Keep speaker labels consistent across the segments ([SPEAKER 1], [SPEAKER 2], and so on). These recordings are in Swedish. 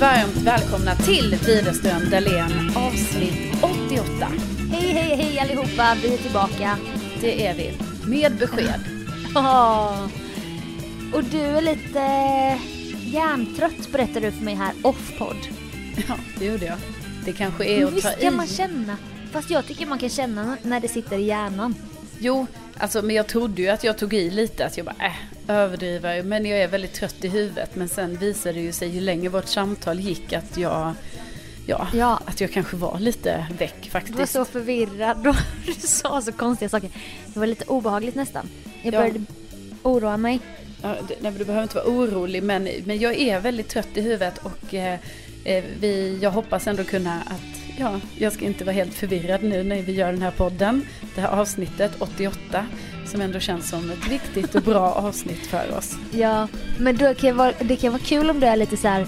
[SPEAKER 1] varmt välkomna till Widerström Dahlén avsnitt 88.
[SPEAKER 2] Hej, hej, hej allihopa, vi är tillbaka.
[SPEAKER 1] Det är vi. Med besked.
[SPEAKER 2] Oh. Och du är lite hjärntrött berättade du för mig här off-podd.
[SPEAKER 1] Ja, det gjorde jag. Det kanske är att ta i.
[SPEAKER 2] kan man känna. Fast jag tycker man kan känna när det sitter i hjärnan.
[SPEAKER 1] Jo, alltså men jag trodde ju att jag tog i lite, att jag bara äh, överdriver. Men jag är väldigt trött i huvudet. Men sen visade det ju sig ju längre vårt samtal gick att jag, ja,
[SPEAKER 2] Ja.
[SPEAKER 1] att jag kanske var lite väck
[SPEAKER 2] Du
[SPEAKER 1] faktiskt.
[SPEAKER 2] var så förvirrad och du sa så konstiga saker. Det var lite obehagligt nästan. Jag
[SPEAKER 1] Ja.
[SPEAKER 2] började oroa mig.
[SPEAKER 1] Ja, nej, du behöver inte vara orolig, men, men jag är väldigt trött i huvudet och eh, eh, vi, jag hoppas ändå kunna att, ja, jag ska inte vara helt förvirrad nu när vi gör den här podden, det här avsnittet 88, som ändå känns som ett viktigt och bra avsnitt för oss.
[SPEAKER 2] Ja, men då kan vara, det kan vara kul om du är lite så här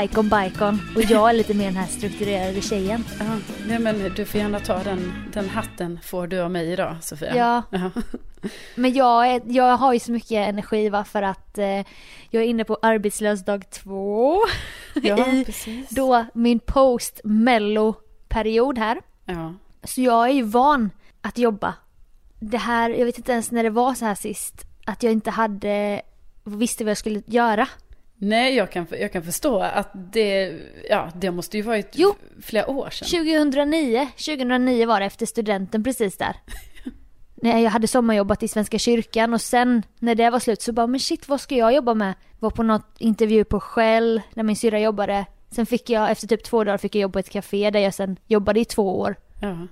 [SPEAKER 2] hike on bikon och jag är lite mer den här strukturerade tjejen.
[SPEAKER 1] Ja, nej, men du får gärna ta den, den hatten får du av mig idag, Sofia.
[SPEAKER 2] Ja.
[SPEAKER 1] Ja.
[SPEAKER 2] Men jag, är, jag har ju så mycket energi va för att eh, jag är inne på arbetslös dag två.
[SPEAKER 1] Ja,
[SPEAKER 2] I
[SPEAKER 1] precis.
[SPEAKER 2] då min post mello period här.
[SPEAKER 1] Ja.
[SPEAKER 2] Så jag är ju van att jobba. Det här, jag vet inte ens när det var så här sist. Att jag inte hade, visste vad jag skulle göra.
[SPEAKER 1] Nej, jag kan, jag kan förstå att det, ja, det måste ju varit
[SPEAKER 2] Jo.
[SPEAKER 1] flera år sedan.
[SPEAKER 2] 2009, 2009 var det efter studenten precis där. När jag hade sommarjobbat i Svenska kyrkan och sen när det var slut så bara men shit vad ska jag jobba med? Var på något intervju på Shell där min syrra jobbade. Sen fick jag efter typ två dagar fick jag jobba på ett café där jag sen jobbade i två år.
[SPEAKER 1] Ja.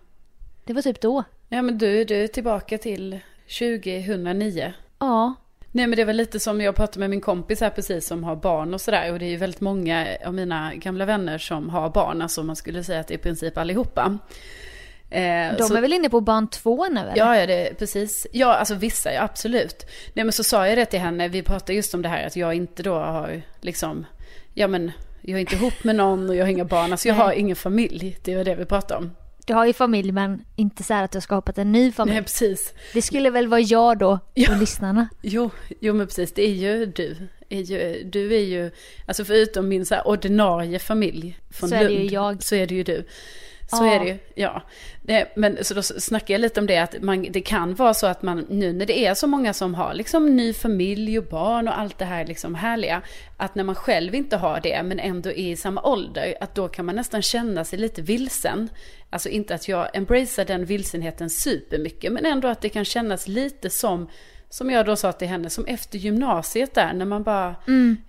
[SPEAKER 2] Det var typ då.
[SPEAKER 1] Ja men du, du är tillbaka till 2009.
[SPEAKER 2] Ja.
[SPEAKER 1] Nej men det var lite som jag pratade med min kompis här precis som har barn och sådär. Och det är ju väldigt många av mina gamla vänner som har barn. Alltså man skulle säga att det är i princip allihopa. Eh,
[SPEAKER 2] De
[SPEAKER 1] så-
[SPEAKER 2] är väl inne på barn två nu eller?
[SPEAKER 1] Ja, ja, det, precis. Ja, alltså vissa, ja, absolut. Nej, men så sa jag det till henne, vi pratade just om det här att jag inte då har liksom, ja men, jag är inte ihop med någon och jag har inga barn, alltså jag har ingen familj, det var det vi pratade om.
[SPEAKER 2] Du har ju familj men inte så här att du har skapat en ny familj.
[SPEAKER 1] Nej, precis.
[SPEAKER 2] Det skulle väl vara jag då
[SPEAKER 1] Ja.
[SPEAKER 2] och lyssnarna.
[SPEAKER 1] Jo, jo men precis, det är ju du. Är ju, du är ju, alltså förutom min så ordinarie familj från
[SPEAKER 2] Så är det
[SPEAKER 1] Lund,
[SPEAKER 2] ju jag.
[SPEAKER 1] så är det ju du. Så är det ju, ja. Det, men så då snackar jag lite om det, att man, det kan vara så att man nu när det är så många som har liksom ny familj och barn och allt det här liksom härliga, att när man själv inte har det men ändå är i samma ålder, att då kan man nästan känna sig lite vilsen. Alltså inte att jag embracear den vilsenheten supermycket, men ändå att det kan kännas lite som som jag då sa till henne, som efter gymnasiet där, när man bara,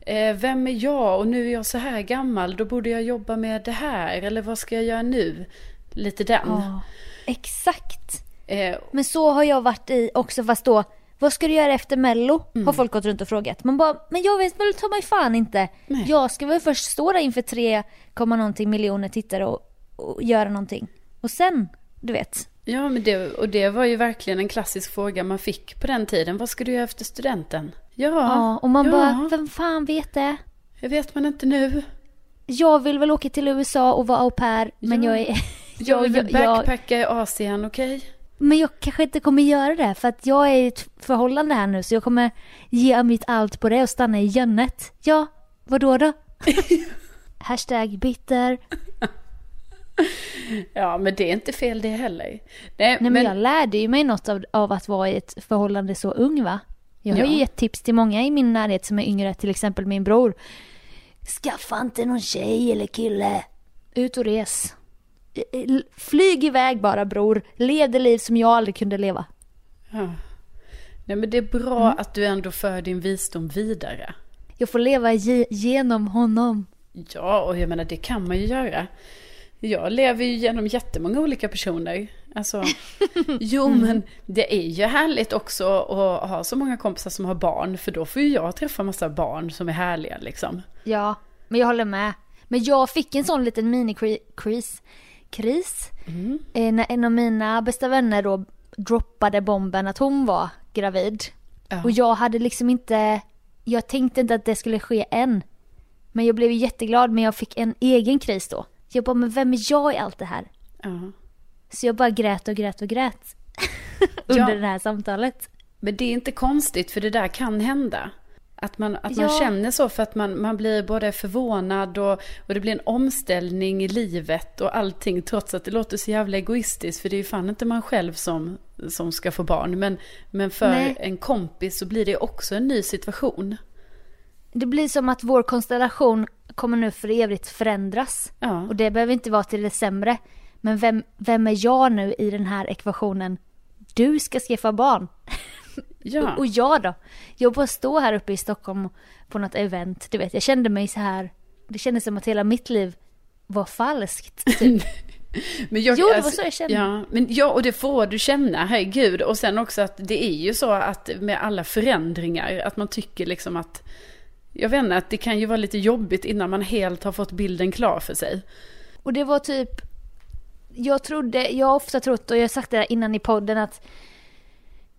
[SPEAKER 1] eh, vem är jag och nu är jag så här gammal, då borde jag jobba med det här, eller vad ska jag göra nu? Lite den.
[SPEAKER 2] Ja. Exakt.
[SPEAKER 1] Eh,
[SPEAKER 2] Men så har jag varit i också fast då vad ska du göra efter mello?
[SPEAKER 1] Mm.
[SPEAKER 2] Har folk gått runt och frågat. Man bara, men jag vet väl ta mig fan inte.
[SPEAKER 1] Nej.
[SPEAKER 2] Jag ska väl först stå där inför 3, någonting miljoner tittare och, och göra någonting. Och sen, du vet.
[SPEAKER 1] Ja, men det, och det var ju verkligen en klassisk fråga man fick på den tiden. Vad ska du göra efter studenten? Ja,
[SPEAKER 2] Ja, och man
[SPEAKER 1] ja,
[SPEAKER 2] bara, vem fan vet det?
[SPEAKER 1] jag vet man inte nu.
[SPEAKER 2] Jag vill väl åka till USA och vara au pair, men
[SPEAKER 1] Ja.
[SPEAKER 2] jag är...
[SPEAKER 1] Jag vill
[SPEAKER 2] jag, jag,
[SPEAKER 1] backpacka i Asien, okej?
[SPEAKER 2] men jag kanske inte kommer göra det för att jag är i ett förhållande här nu så jag kommer ge mitt allt på det och stanna i Jönnet. Ja, vad då då? Hashtag bitter.
[SPEAKER 1] Ja, men det är inte fel det heller. Nej,
[SPEAKER 2] Nej men, jag lärde ju mig något av, av att vara i ett förhållande så ung va? Jag har
[SPEAKER 1] Ja.
[SPEAKER 2] ju gett tips till många i min närhet som är yngre, till exempel min bror. Skaffa inte någon tjej eller kille. Ut och res. Flyg iväg bara bror. Lev det liv som jag aldrig kunde leva.
[SPEAKER 1] Ja. Nej, men det är bra
[SPEAKER 2] Mm.
[SPEAKER 1] att du ändå för din visdom vidare.
[SPEAKER 2] Jag får leva ge- genom honom.
[SPEAKER 1] Ja, och jag menar det kan man ju göra. Jag lever ju genom jättemånga olika personer. Alltså, jo
[SPEAKER 2] Mm.
[SPEAKER 1] men det är ju härligt också att ha så många kompisar som har barn. För då får ju jag träffa massa barn som är härliga liksom.
[SPEAKER 2] Ja, men jag håller med. Men jag fick en sån liten mini-kris. Kris? Eh, när en av mina bästa vänner då droppade bomben att hon var gravid.
[SPEAKER 1] Ja.
[SPEAKER 2] Och jag hade liksom inte, jag tänkte inte att det skulle ske än. Men jag blev jätteglad men jag fick en egen kris då. Jag bara, men vem är jag i allt det här?
[SPEAKER 1] Ja.
[SPEAKER 2] Så jag bara grät och grät och grät. Under
[SPEAKER 1] Ja.
[SPEAKER 2] det här samtalet.
[SPEAKER 1] Men det är inte konstigt för det där kan hända. Att man, att man
[SPEAKER 2] Ja.
[SPEAKER 1] känner så för att man, man blir både förvånad och, och det blir en omställning i livet och allting trots att det låter så jävla egoistiskt för det är ju fan inte man själv som, som ska få barn. Men, men för
[SPEAKER 2] Nej.
[SPEAKER 1] en kompis så blir det också en ny situation.
[SPEAKER 2] Det blir som att vår konstellation kommer nu för evigt förändras.
[SPEAKER 1] Ja,
[SPEAKER 2] Och det behöver inte vara till det sämre. Men vem, vem är jag nu i den här ekvationen? Du ska skaffa barn.
[SPEAKER 1] ja.
[SPEAKER 2] Och, och jag då? Jag bara står här uppe i Stockholm på något event. Du vet, jag kände mig så här. Det kändes som att hela mitt liv var falskt. Typ.
[SPEAKER 1] Men jag,
[SPEAKER 2] Jo, det var så jag kände.
[SPEAKER 1] Ja, men ja, och det får du känna, herregud. Och sen också att det är ju så att med alla förändringar, att man tycker liksom att, jag vet inte, att det kan ju vara lite jobbigt innan man helt har fått bilden klar för sig.
[SPEAKER 2] Och det var typ, jag trodde, jag har ofta trott och jag har sagt det innan i podden att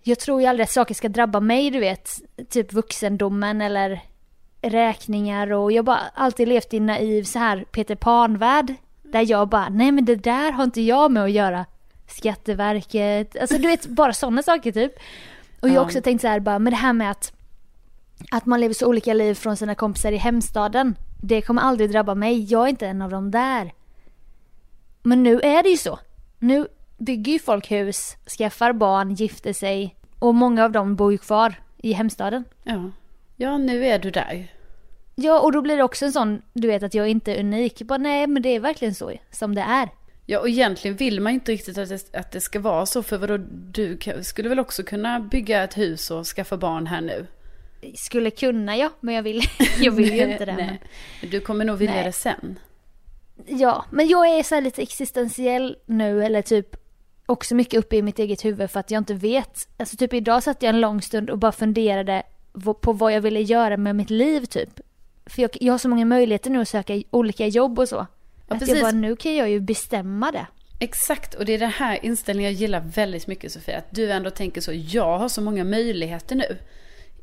[SPEAKER 2] jag tror ju aldrig att saker ska drabba mig, du vet. Typ vuxendomen eller räkningar och jag bara alltid levt i naiv så här Peter Pan-värld. Där jag bara, nej men det där har inte jag med att göra. Skatteverket, alltså du vet bara sådana saker typ. Och jag har också tänkt så här bara, men det här med att att man lever så olika liv från sina kompisar i hemstaden. Det kommer aldrig drabba mig. Jag är inte en av dem där. Men nu är det ju så. Nu bygger ju folk hus, skaffar barn, gifter sig. Och många av dem bor ju kvar i hemstaden.
[SPEAKER 1] Ja, ja nu är du där.
[SPEAKER 2] Ja, och då blir det också en sån, du vet att jag inte är unik. Bara nej, men det är verkligen så som det är.
[SPEAKER 1] Ja, och egentligen vill man inte riktigt att det, att det ska vara så, för vadå, du skulle väl också kunna bygga ett hus och skaffa barn här nu?
[SPEAKER 2] Skulle kunna ja, men jag vill, jag vill ju inte det.
[SPEAKER 1] Nej, men du kommer nog vilja
[SPEAKER 2] Nej.
[SPEAKER 1] det sen.
[SPEAKER 2] Ja, men jag är så lite existentiell nu eller typ också mycket uppe i mitt eget huvud för att jag inte vet. Alltså typ idag satt jag en lång stund och bara funderade på vad jag ville göra med mitt liv typ. För jag, jag har så många möjligheter nu att söka olika jobb och så.
[SPEAKER 1] Ja,
[SPEAKER 2] att
[SPEAKER 1] precis.
[SPEAKER 2] jag bara, nu kan jag ju bestämma det.
[SPEAKER 1] Exakt, och det är den här inställningen jag gillar väldigt mycket Sofia. Att du ändå tänker så, jag har så många möjligheter nu.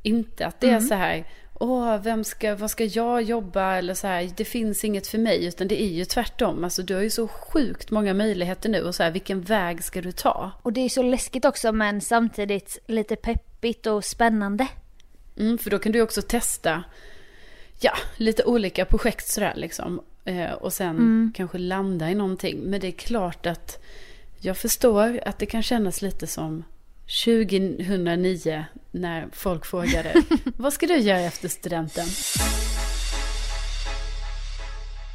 [SPEAKER 1] Inte att det är så här, åh, vem ska, vad ska jag jobba eller så här, det finns inget för mig. Utan det är ju tvärtom, alltså du har ju så sjukt många möjligheter nu och så här, vilken väg ska du ta?
[SPEAKER 2] Och det är så läskigt också men samtidigt lite peppigt och spännande.
[SPEAKER 1] Mm, för då kan du också testa, ja, lite olika projekt sådär liksom. Eh, och sen kanske landa i någonting. Men det är klart att jag förstår att det kan kännas lite som 2009 när folk frågade vad ska du göra efter studenten?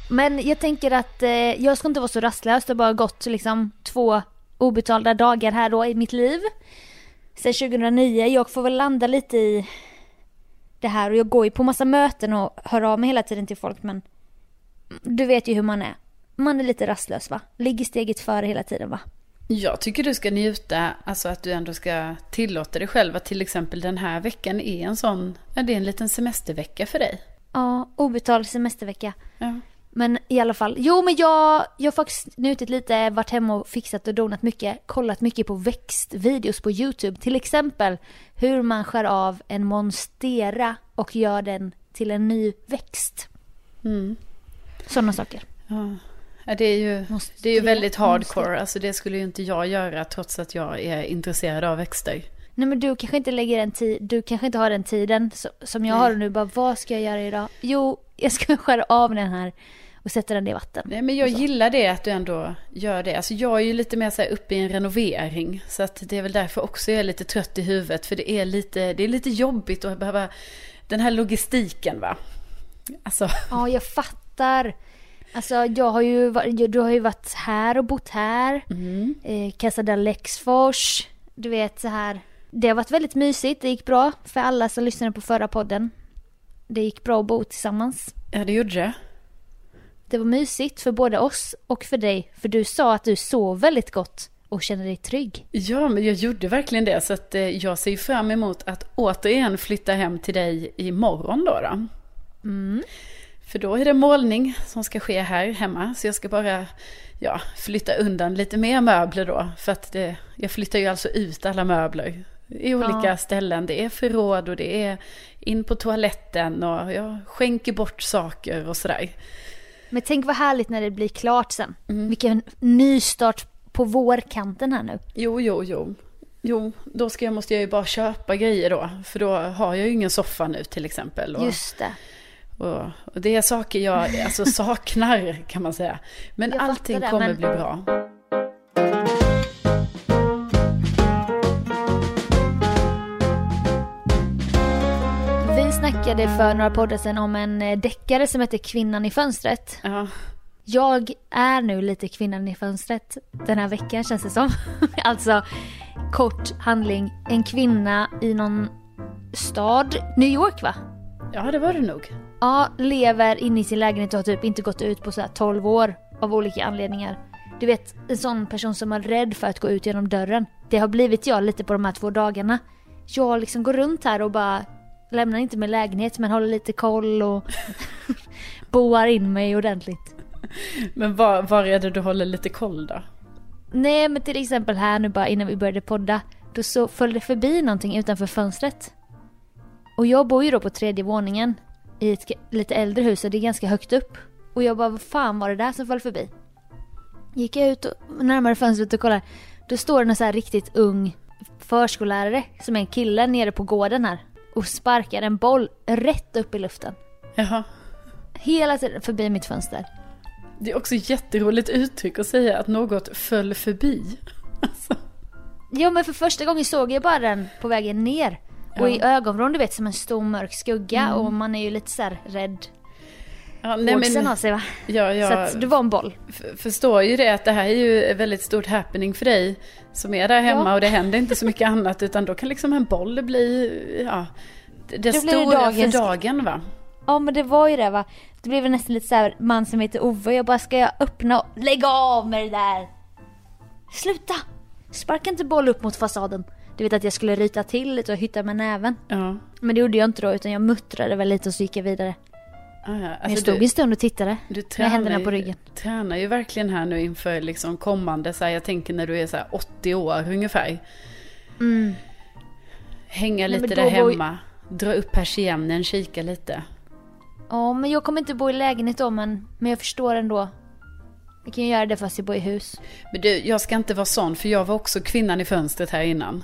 [SPEAKER 2] Men jag tänker att eh, jag ska inte vara så rastlös. Det har bara gått liksom två obetalda dagar här då i mitt liv. Sen 2009. Jag får väl landa lite i det här och jag går ju på massa möten och hör av mig hela tiden till folk men du vet ju hur man är. Man är lite rastlös va? Ligger steget före hela tiden va?
[SPEAKER 1] Jag tycker du ska njuta, alltså att du ändå ska tillåta dig själv att till exempel den här veckan är en sån, ja det är en liten semestervecka för dig.
[SPEAKER 2] Ja, obetald semestervecka.
[SPEAKER 1] Ja.
[SPEAKER 2] Men i alla fall, jo men jag, jag har faktiskt njutit lite, varit hemma och fixat och donat mycket, kollat mycket på växtvideos på YouTube. Till exempel hur man skär av en monstera och gör den till en ny växt.
[SPEAKER 1] Mm.
[SPEAKER 2] Sådana saker.
[SPEAKER 1] Ja. Ja, det är ju, det är ju väldigt hardcore. Alltså det skulle ju inte jag göra trots att jag är intresserad av växter.
[SPEAKER 2] Nej men du kanske inte lägger den tid, du kanske inte har den tiden som jag
[SPEAKER 1] Nej.
[SPEAKER 2] har nu. Bara vad ska jag göra idag? Jo, jag ska skära av den här och sätta den i vatten.
[SPEAKER 1] Nej men jag gillar det att du ändå gör det. Alltså jag är ju lite mer så här uppe i en renovering. Så att det är väl därför också jag är lite trött i huvudet. För det är lite, det är lite jobbigt att behöva den här logistiken va. Alltså,
[SPEAKER 2] Ja, jag fattar. Alltså jag har ju, du har ju varit här och bott här.
[SPEAKER 1] mm.
[SPEAKER 2] eh, Casa del Lexfors. Du vet så här. Det har varit väldigt mysigt. Det gick bra för alla som lyssnade på förra podden. Det gick bra att bo tillsammans.
[SPEAKER 1] ja det gjorde det.
[SPEAKER 2] Det var mysigt för både oss och för dig. För du sa att du sov väldigt gott och kände dig trygg.
[SPEAKER 1] Ja, men jag gjorde verkligen det. Så att eh, jag ser fram emot att återigen flytta hem till dig imorgon då. då.
[SPEAKER 2] Mm.
[SPEAKER 1] För då är det målning som ska ske här hemma. Så jag ska bara ja, flytta undan lite mer möbler då. För att det, jag flyttar ju alltså ut alla möbler i olika
[SPEAKER 2] Ja.
[SPEAKER 1] ställen. Det är förråd och det är in på toaletten och jag skänker bort saker och sådär.
[SPEAKER 2] Men tänk vad härligt när det blir klart sen.
[SPEAKER 1] Mm.
[SPEAKER 2] Vilken nystart på vårkanten här nu.
[SPEAKER 1] Jo, jo, jo. Jo, då ska jag, måste jag ju bara köpa grejer då. För då har jag ju ingen soffa nu till exempel. Och,
[SPEAKER 2] Just det.
[SPEAKER 1] Och, och det är saker jag alltså, saknar kan man säga. Men
[SPEAKER 2] Jag
[SPEAKER 1] allting
[SPEAKER 2] det,
[SPEAKER 1] kommer
[SPEAKER 2] men-
[SPEAKER 1] bli bra.
[SPEAKER 2] Vi snackade för några poddar sedan om en eh, deckare som heter Kvinnan i fönstret.
[SPEAKER 1] Ja,
[SPEAKER 2] Jag är nu lite kvinnan i fönstret den här veckan känns det som. alltså, kort handling. En kvinna i någon stad, New York va?
[SPEAKER 1] Ja, det var det nog.
[SPEAKER 2] Ja, lever inne i sin lägenhet och har typ inte gått ut på så här 12 år av olika anledningar. Du vet, en sån person som är rädd för att gå ut genom dörren. Det har blivit jag lite på de här två dagarna. Jag liksom går runt här och bara lämnar inte min lägenhet men håller lite koll och boar in mig ordentligt.
[SPEAKER 1] Men var, var är det du håller lite koll då?
[SPEAKER 2] Nej men till exempel här nu bara innan vi började podda. Då så föll det förbi någonting utanför fönstret. Och jag bor ju då på tredje våningen. I ett lite äldre hus och det är ganska högt upp. Och jag bara, vad fan var det där som föll förbi? Gick jag ut och närmare fönstret och kollade. Då står det en så här riktigt ung förskollärare som är en kille nere på gården här. Och sparkar en boll rätt upp i luften.
[SPEAKER 1] Jaha.
[SPEAKER 2] Hela tiden förbi mitt fönster.
[SPEAKER 1] Det är också jätteroligt uttryck att säga att något föll förbi. Alltså,
[SPEAKER 2] Ja men för första gången såg jag bara den på vägen ner. Och
[SPEAKER 1] Ja.
[SPEAKER 2] i ögonvrån du vet som en stor mörk skugga och man är ju lite så här rädd.
[SPEAKER 1] ja, nej, men,
[SPEAKER 2] av sig va?
[SPEAKER 1] ja,
[SPEAKER 2] Så
[SPEAKER 1] jag
[SPEAKER 2] att det var en boll.
[SPEAKER 1] förstår ju det att det här är ju ett väldigt stort happening för dig som är där hemma
[SPEAKER 2] Ja.
[SPEAKER 1] och det händer inte så mycket annat utan då kan liksom en boll bli, ja, det, det stora
[SPEAKER 2] dagens-
[SPEAKER 1] för dagen va?
[SPEAKER 2] Ja men det var ju det va. Det blev nästan lite så här man som heter Ove. Jag bara ska jag öppna och lägg av med det där. Sluta! Sparka inte boll upp mot fasaden. Du vet att jag skulle ryta till lite och hytta med näven.
[SPEAKER 1] Ja.
[SPEAKER 2] Men det gjorde jag inte då utan jag muttrade väl lite och så gick jag vidare.
[SPEAKER 1] Ah, ja.
[SPEAKER 2] Men jag
[SPEAKER 1] Alltså,
[SPEAKER 2] stod
[SPEAKER 1] du,
[SPEAKER 2] en stund och tittade.
[SPEAKER 1] du
[SPEAKER 2] med händerna på ryggen.
[SPEAKER 1] tränar ju verkligen här nu inför liksom kommande, så här, jag tänker när du är så här 80 år ungefär.
[SPEAKER 2] Mm.
[SPEAKER 1] Hänga
[SPEAKER 2] Nej,
[SPEAKER 1] lite där hemma, dra upp persiennen, kika lite.
[SPEAKER 2] Ja, men jag kommer inte bo i lägenhet då, men, men jag förstår ändå. Jag kan ju göra det fast jag bor i hus.
[SPEAKER 1] Men du, jag ska inte vara sån för jag var också kvinnan i fönstret här innan.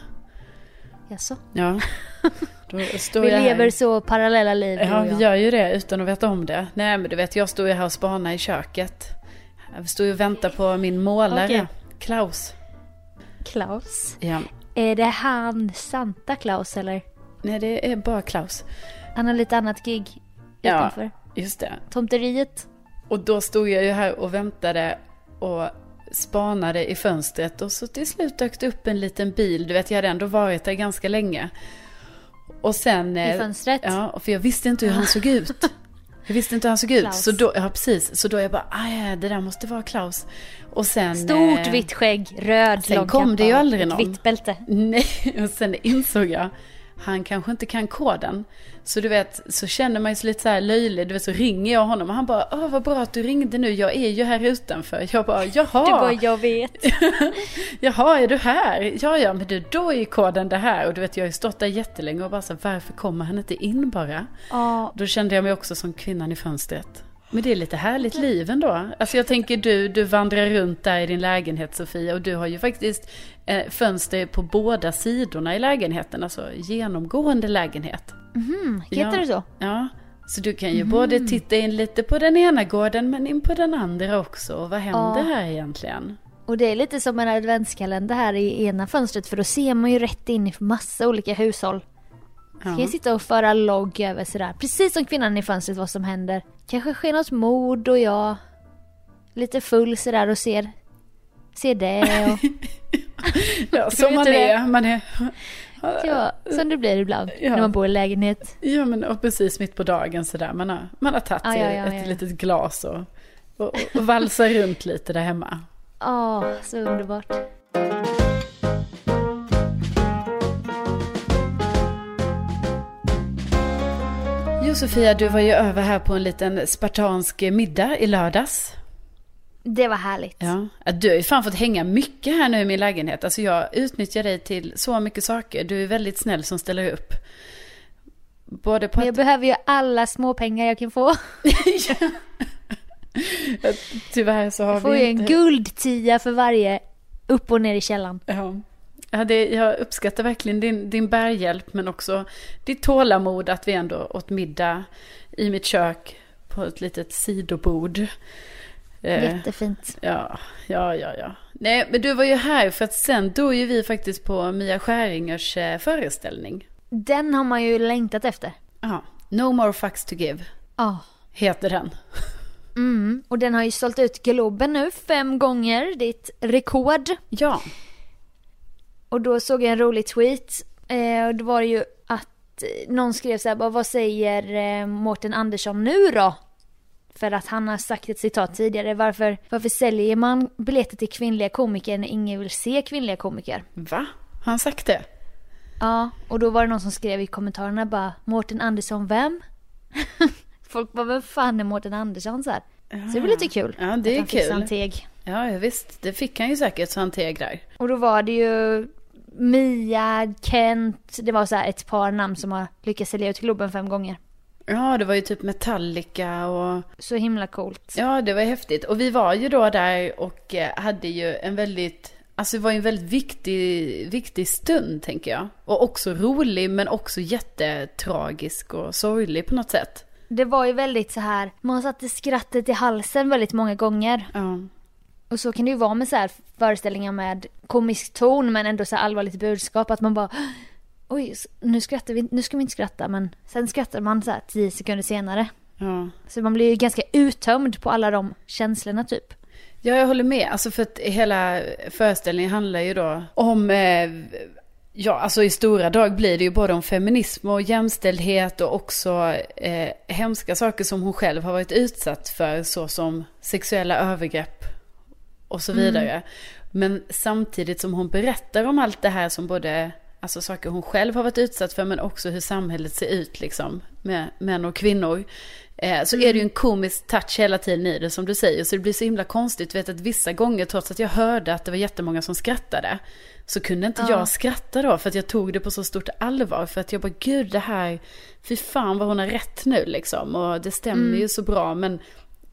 [SPEAKER 2] Jaså?
[SPEAKER 1] Ja.
[SPEAKER 2] Vi
[SPEAKER 1] jag
[SPEAKER 2] lever så parallella liv
[SPEAKER 1] Ja, vi gör ju det utan att veta om det. Nej, men du vet, jag står ju här och spanar i köket. Jag står ju och väntar på min målare,
[SPEAKER 2] Okej.
[SPEAKER 1] Klaus.
[SPEAKER 2] Klaus.
[SPEAKER 1] Ja.
[SPEAKER 2] Är det han Santa Klaus eller?
[SPEAKER 1] Nej, det är bara Klaus.
[SPEAKER 2] Han har lite annat gig
[SPEAKER 1] Ja.
[SPEAKER 2] utanför.
[SPEAKER 1] Just det.
[SPEAKER 2] Tomteriet.
[SPEAKER 1] Och då stod jag ju här och väntade och spanade i fönstret och så till slut dök det upp en liten bil. Du vet, jag hade ändå varit där ganska länge. Och sen...
[SPEAKER 2] I
[SPEAKER 1] eh,
[SPEAKER 2] fönstret.
[SPEAKER 1] Ja, för jag visste inte hur han såg ut. Jag visste inte hur han såg ut. Så då, ja, precis. Så då jag bara, ah, ja, det där måste vara Klaus. Och sen...
[SPEAKER 2] Stort
[SPEAKER 1] eh,
[SPEAKER 2] vitt skägg, röd
[SPEAKER 1] sen kom det ju aldrig någon.
[SPEAKER 2] vitt bälte.
[SPEAKER 1] Nej, och sen insåg jag, han kanske inte kan koden. Så du vet, så känner man sig lite så här löjlig. Du vet, så ringer jag honom och han bara, åh vad bra att du ringde nu, jag är ju här utanför. Jag bara, jaha.
[SPEAKER 2] Du bara, jag vet.
[SPEAKER 1] Jaha, är du här? Ja, ja, men du, då är ju koden det här. Och du vet, jag har ju stått där jättelänge och bara så, varför kommer han inte in bara?
[SPEAKER 2] Ja,
[SPEAKER 1] Då kände jag mig också som kvinnan i fönstret. Men det är lite härligt liv ändå. Alltså jag tänker du, du vandrar runt där i din lägenhet Sofia och du har ju faktiskt eh, fönster på båda sidorna i lägenheten. Alltså genomgående lägenhet.
[SPEAKER 2] mhm, heter
[SPEAKER 1] Ja.
[SPEAKER 2] det så?
[SPEAKER 1] Ja, så du kan ju både titta in lite på den ena gården men in på den andra också. Och vad händer
[SPEAKER 2] Ja.
[SPEAKER 1] här egentligen?
[SPEAKER 2] Och det är lite som en adventskalender här i ena fönstret för då ser man ju rätt in i massa olika hushåll. Ska
[SPEAKER 1] Ja.
[SPEAKER 2] jag sitta och föra logg över sådär, precis som kvinnan i fönstret vad som händer. Kanske sker något mord och jag lite full sådär och ser, ser det och
[SPEAKER 1] Ja, som man
[SPEAKER 2] det?
[SPEAKER 1] är. Man är
[SPEAKER 2] ja, som det blir ibland
[SPEAKER 1] Ja.
[SPEAKER 2] när man bor i lägenhet.
[SPEAKER 1] Ja men och precis mitt på dagen sådär. Man har, man har tagit sig
[SPEAKER 2] ja, ja,
[SPEAKER 1] ett litet glas och, och, och valsar runt lite där hemma.
[SPEAKER 2] Ja, så underbart.
[SPEAKER 1] Jo Sofia, du var ju över här på en liten spartansk middag i lördags.
[SPEAKER 2] Det var härligt.
[SPEAKER 1] Ja. Du har ju fan fått hänga mycket här nu i min lägenhet. Alltså jag utnyttjar dig till så mycket saker. Du är väldigt snäll som ställer upp. Både på
[SPEAKER 2] Men jag
[SPEAKER 1] att...
[SPEAKER 2] behöver ju alla småpengar jag kan få.
[SPEAKER 1] Tyvärr så har
[SPEAKER 2] Jag får
[SPEAKER 1] vi
[SPEAKER 2] ju en
[SPEAKER 1] inte...
[SPEAKER 2] guldtia för varje upp och ner i källaren.
[SPEAKER 1] Ja. Ja, det, jag uppskattar verkligen din, din bärhjälp men också ditt tålamod att vi ändå åt middag i mitt kök på ett litet sidobord.
[SPEAKER 2] Eh, Jättefint.
[SPEAKER 1] Ja, ja, ja, ja. Nej, men du var ju här för att sen då ju vi faktiskt på Mia Skäringers eh, föreställning.
[SPEAKER 2] Den har man ju längtat efter.
[SPEAKER 1] Ja, No More Fucks To Give.
[SPEAKER 2] Ja.
[SPEAKER 1] Heter den.
[SPEAKER 2] Mm, och den har ju sålt ut Globen nu fem gånger, ditt rekord.
[SPEAKER 1] Ja.
[SPEAKER 2] Och då såg jag en rolig tweet. Eh, och då var det ju att någon skrev så här, vad säger eh, Mårten Andersson nu då? För att han har sagt ett citat tidigare. Varför, varför säljer man biljetter till kvinnliga komiker när ingen vill se kvinnliga komiker?
[SPEAKER 1] Va? Har han sagt det?
[SPEAKER 2] Ja, och då var det någon som skrev i kommentarerna bara Mårten Andersson vem? Folk bara, vem fan är Mårten Andersson så här? Så det var lite kul.
[SPEAKER 1] Ja, det är
[SPEAKER 2] att
[SPEAKER 1] kul.
[SPEAKER 2] Han teg.
[SPEAKER 1] Ja, ja, visst. Det fick han ju säkert så han teg där.
[SPEAKER 2] Och då var det ju Mia, Kent, det var så här ett par namn som har lyckats sälja ut Globen fem gånger.
[SPEAKER 1] Ja, det var ju typ Metallica och...
[SPEAKER 2] Så himla coolt.
[SPEAKER 1] Ja, det var häftigt. Och vi var ju då där och eh, hade ju en väldigt... Alltså det var ju en väldigt viktig, viktig stund, tänker jag. Och också rolig, men också jättetragisk och sorglig på något sätt.
[SPEAKER 2] Det var ju väldigt så här, man satte skrattet i halsen väldigt många gånger.
[SPEAKER 1] Ja.
[SPEAKER 2] Och så kan det ju vara med så här föreställningar med komisk ton men ändå så allvarligt budskap att man bara Oj, nu skrattar vi, nu ska vi inte skratta men sen skrattar man så här tio sekunder senare.
[SPEAKER 1] Ja.
[SPEAKER 2] Så man blir ju ganska uttömd på alla de känslorna typ.
[SPEAKER 1] Ja, jag håller med. Alltså för att hela föreställningen handlar ju då om eh, Ja, alltså i stora drag blir det ju både om feminism och jämställdhet och också eh, hemska saker som hon själv har varit utsatt för, såsom sexuella övergrepp och så vidare. Mm. Men samtidigt som hon berättar om allt det här som både, alltså saker hon själv har varit utsatt för, men också hur samhället ser ut liksom, med män och kvinnor. Eh, så mm. är det ju en komisk touch hela tiden i det som du säger. Så det blir så himla konstigt, vet att vissa gånger, trots att jag hörde att det var jättemånga som skrattade, så kunde inte ja. jag skratta då för att jag tog det på så stort allvar. För att jag bara, gud det här, fy fan vad hon har rätt nu liksom. Och det stämmer mm. ju så bra men,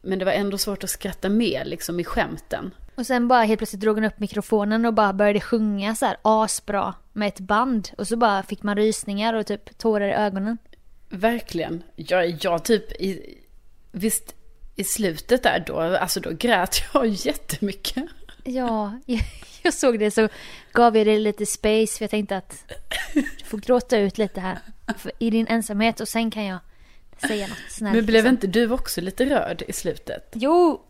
[SPEAKER 1] men det var ändå svårt att skratta med liksom i skämten.
[SPEAKER 2] Och sen bara helt plötsligt drog hon upp mikrofonen och bara började sjunga så här asbra med ett band. Och så bara fick man rysningar och typ tårar i ögonen.
[SPEAKER 1] Verkligen. Jag, jag typ, i, visst i slutet där då, alltså då grät jag jättemycket.
[SPEAKER 2] Ja, jag såg det så gav jag dig lite space för jag tänkte att du får gråta ut lite här i din ensamhet och sen kan jag säga något snällt.
[SPEAKER 1] Men blev liksom. inte du också lite rörd i slutet?
[SPEAKER 2] Jo,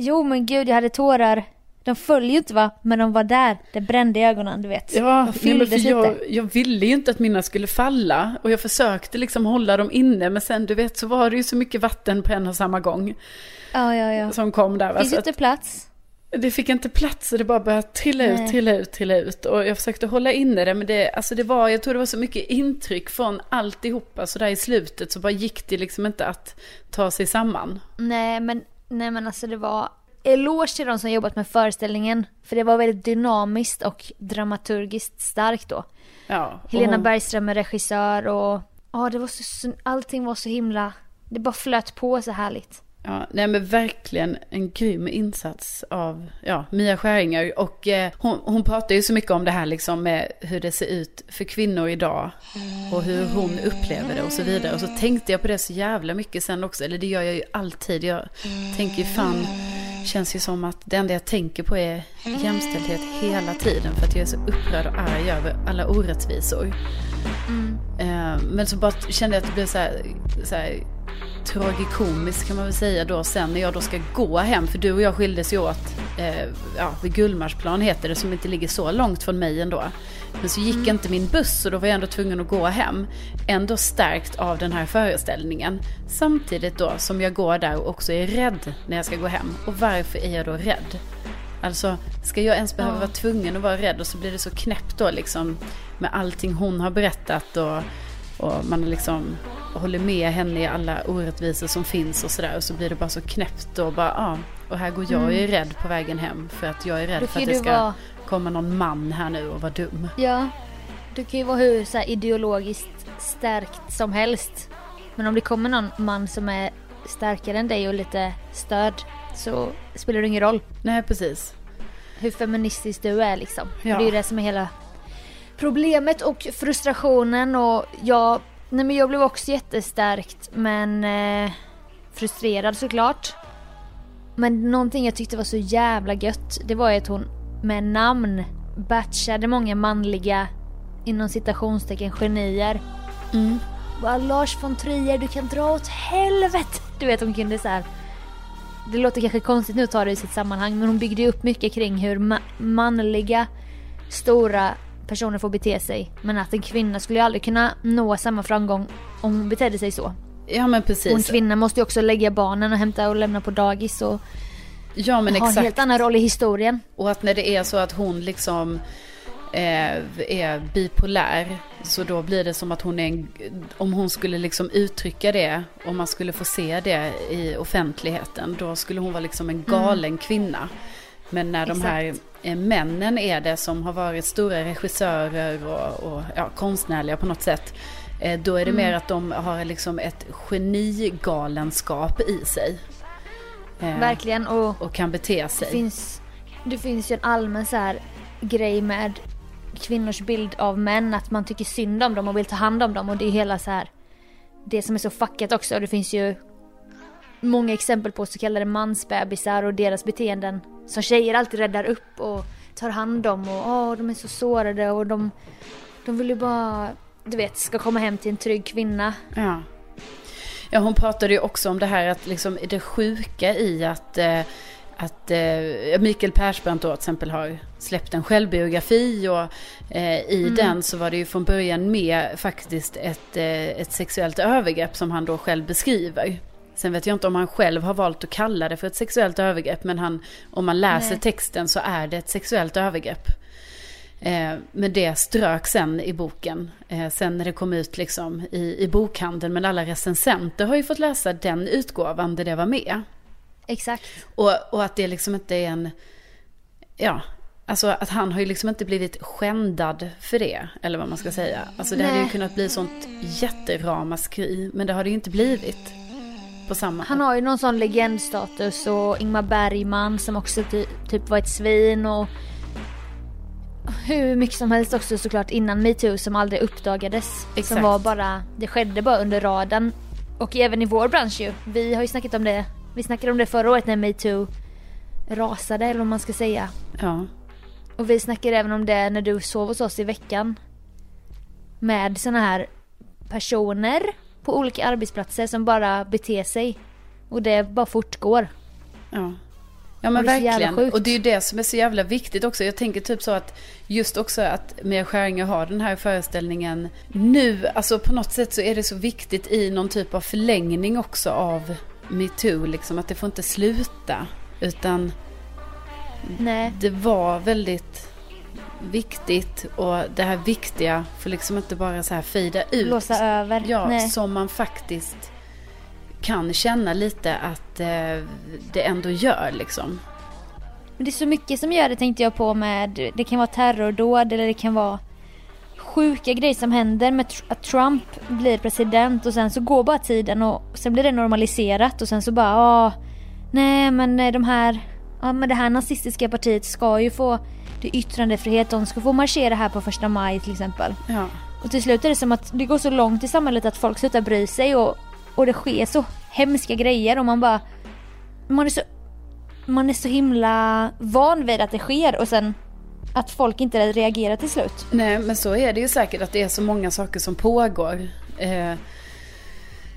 [SPEAKER 2] jo men gud jag hade tårar. De föll ju inte va, men de var där. Det brände i ögonen, du vet.
[SPEAKER 1] Ja, de fylldes nej, jag, jag ville ju inte att mina skulle falla. Och jag försökte liksom hålla dem inne, men sen du vet så var det ju så mycket vatten på en och samma gång.
[SPEAKER 2] Ja, ja, ja.
[SPEAKER 1] Som kom där.
[SPEAKER 2] Finns inte plats?
[SPEAKER 1] Det fick inte plats och det bara började trilla ut, trilla ut, trilla ut. Och jag försökte hålla inne det, men det, alltså det var, jag tror det var så mycket intryck från alltihopa. Så där i slutet så bara gick det liksom inte att ta sig samman.
[SPEAKER 2] Nej, men, nej, men alltså det var eloge till de som jobbat med föreställningen. För det var väldigt dynamiskt och dramaturgiskt starkt då.
[SPEAKER 1] Ja,
[SPEAKER 2] Helena hon... Bergström är regissör och ja, det var så, allting var så himla, det bara flöt på så härligt.
[SPEAKER 1] Ja, nej men verkligen en grym insats av ja, Mia Skäringer. Och eh, hon, hon pratar ju så mycket om det här liksom med hur det ser ut för kvinnor idag. Och hur hon upplever det och så vidare. Och så tänkte jag på det så jävla mycket sen också. Eller det gör jag ju alltid. Jag tänker ju fan, känns ju som att det enda jag tänker på är jämställdhet hela tiden. För att jag är så upprörd och arg över alla orättvisor. Mm. Eh, men så bara kände jag att det blev så här, så här tragikomiskt kan man väl säga då sen när jag då ska gå hem. För du och jag skildes ju åt eh, ja, vid Gullmarsplan heter det som inte ligger så långt från mig ändå. Men så gick mm. inte min buss och då var jag ändå tvungen att gå hem. Ändå stärkt av den här föreställningen. Samtidigt då som jag går där och också är rädd när jag ska gå hem. Och varför är jag då rädd? Alltså, ska jag ens behöva ja. vara tvungen att vara rädd och så blir det så knäppt då liksom med allting hon har berättat och, och man liksom håller med henne i alla orättvisor som finns och sådär. Och så blir det bara så knäppt och bara, ja. Och här går jag och är mm. rädd på vägen hem för att jag är rädd för att det ska vara... komma någon man här nu och vara dum.
[SPEAKER 2] Ja, du kan ju vara hur så ideologiskt stärkt som helst. Men om det kommer någon man som är starkare än dig och lite störd så spelar det ingen roll.
[SPEAKER 1] Nej, precis.
[SPEAKER 2] Hur feministisk du är liksom. Ja. Det är ju det som är hela problemet och frustrationen och jag, nej men jag blev också jättestärkt men eh, frustrerad såklart. Men någonting jag tyckte var så jävla gött, det var ju att hon med namn batchade många manliga, inom citationstecken, genier.
[SPEAKER 1] Mm.
[SPEAKER 2] Bara Lars von Trier, du kan dra åt helvete! Du vet hon kunde så här. Det låter kanske konstigt nu att ta det i sitt sammanhang men hon byggde ju upp mycket kring hur ma- manliga stora personer får bete sig. Men att en kvinna skulle ju aldrig kunna nå samma framgång om hon betedde sig så.
[SPEAKER 1] Ja men
[SPEAKER 2] Och en
[SPEAKER 1] precis.
[SPEAKER 2] kvinna måste ju också lägga barnen och hämta och lämna på dagis och
[SPEAKER 1] Ja men
[SPEAKER 2] ha en helt annan roll i historien.
[SPEAKER 1] Och att när det är så att hon liksom eh, är bipolär. Så då blir det som att hon är en, om hon skulle liksom uttrycka det, om man skulle få se det i offentligheten, då skulle hon vara liksom en galen kvinna. Men när de här
[SPEAKER 2] Exakt.
[SPEAKER 1] eh, männen är det som har varit stora regissörer och, och ja, konstnärliga på något sätt. Eh, då är det mer att de har liksom ett genigalenskap i sig. Eh,
[SPEAKER 2] Verkligen och
[SPEAKER 1] Och kan bete
[SPEAKER 2] det
[SPEAKER 1] sig.
[SPEAKER 2] finns, det finns ju en allmän så här grej med kvinnors bild av män, att man tycker synd om dem och vill ta hand om dem och det är hela så här det som är så fuckat också det finns ju många exempel på så kallade mansbebisar och deras beteenden som tjejer alltid räddar upp och tar hand om och åh de är så sårade och de, de vill ju bara, du vet, ska komma hem till en trygg kvinna.
[SPEAKER 1] Ja. Ja, hon pratade ju också om det här att liksom det sjuka i att, eh, att eh, Mikael Persbrandt då till exempel har släppt en självbiografi och eh, i den så var det ju från början med faktiskt ett, eh, ett sexuellt övergrepp som han då själv beskriver. Sen vet jag inte om han själv har valt att kalla det för ett sexuellt övergrepp men han, om man läser
[SPEAKER 2] Nej.
[SPEAKER 1] texten så är det ett sexuellt övergrepp. Eh, men det strök sen i boken. Eh, sen när det kom ut liksom i, i bokhandeln. Men alla recensenter har ju fått läsa den utgåvan där det var med.
[SPEAKER 2] Exakt.
[SPEAKER 1] Och, och att det liksom inte är en... Ja, alltså att han har ju liksom inte blivit skändad för det. Eller vad man ska säga. Alltså det hade ju
[SPEAKER 2] Nej.
[SPEAKER 1] kunnat bli sånt jätteramaskri. Men det har det ju inte blivit. På samma
[SPEAKER 2] Han har ju någon sån legendstatus och Ingmar Bergman som också ty typ var ett svin och hur mycket som helst också såklart innan metoo som aldrig uppdagades.
[SPEAKER 1] Exakt.
[SPEAKER 2] Som var bara, det skedde bara under radarn. Och även i vår bransch ju. Vi har ju snackat om det. Vi snackade om det förra året när metoo rasade eller vad man ska säga.
[SPEAKER 1] Ja,
[SPEAKER 2] Och vi snackade även om det när du sov hos oss i veckan. Med såna här personer på olika arbetsplatser som bara beter sig. Och det bara fortgår.
[SPEAKER 1] Ja. Ja men verkligen. Och det är ju det som är så jävla viktigt också. Jag tänker typ så att just också att Mia Skäringer har den här föreställningen nu. Alltså på något sätt så är det så viktigt i någon typ av förlängning också av metoo. Liksom att det får inte sluta. Utan
[SPEAKER 2] Nej.
[SPEAKER 1] det var väldigt viktigt. Och det här viktiga får liksom inte bara så här fejda ut.
[SPEAKER 2] Blåsa över.
[SPEAKER 1] Ja,
[SPEAKER 2] Nej.
[SPEAKER 1] som man faktiskt kan känna lite att eh, det ändå gör liksom.
[SPEAKER 2] Men det är så mycket som gör det tänkte jag på med, det kan vara terrordåd eller det kan vara sjuka grejer som händer med att Trump blir president och sen så går bara tiden och sen blir det normaliserat och sen så bara ah, nej men eh, de här, ja men det här nazistiska partiet ska ju få det är yttrandefrihet, de ska få marschera här på första maj till exempel.
[SPEAKER 1] Ja.
[SPEAKER 2] Och till slut är det som att det går så långt i samhället att folk slutar bry sig och, och det sker så hemska grejer och man bara... Man är så... Man är så himla van vid att det sker och sen att folk inte reagerar till slut.
[SPEAKER 1] Nej, men så är det ju säkert att det är så många saker som pågår. Eh,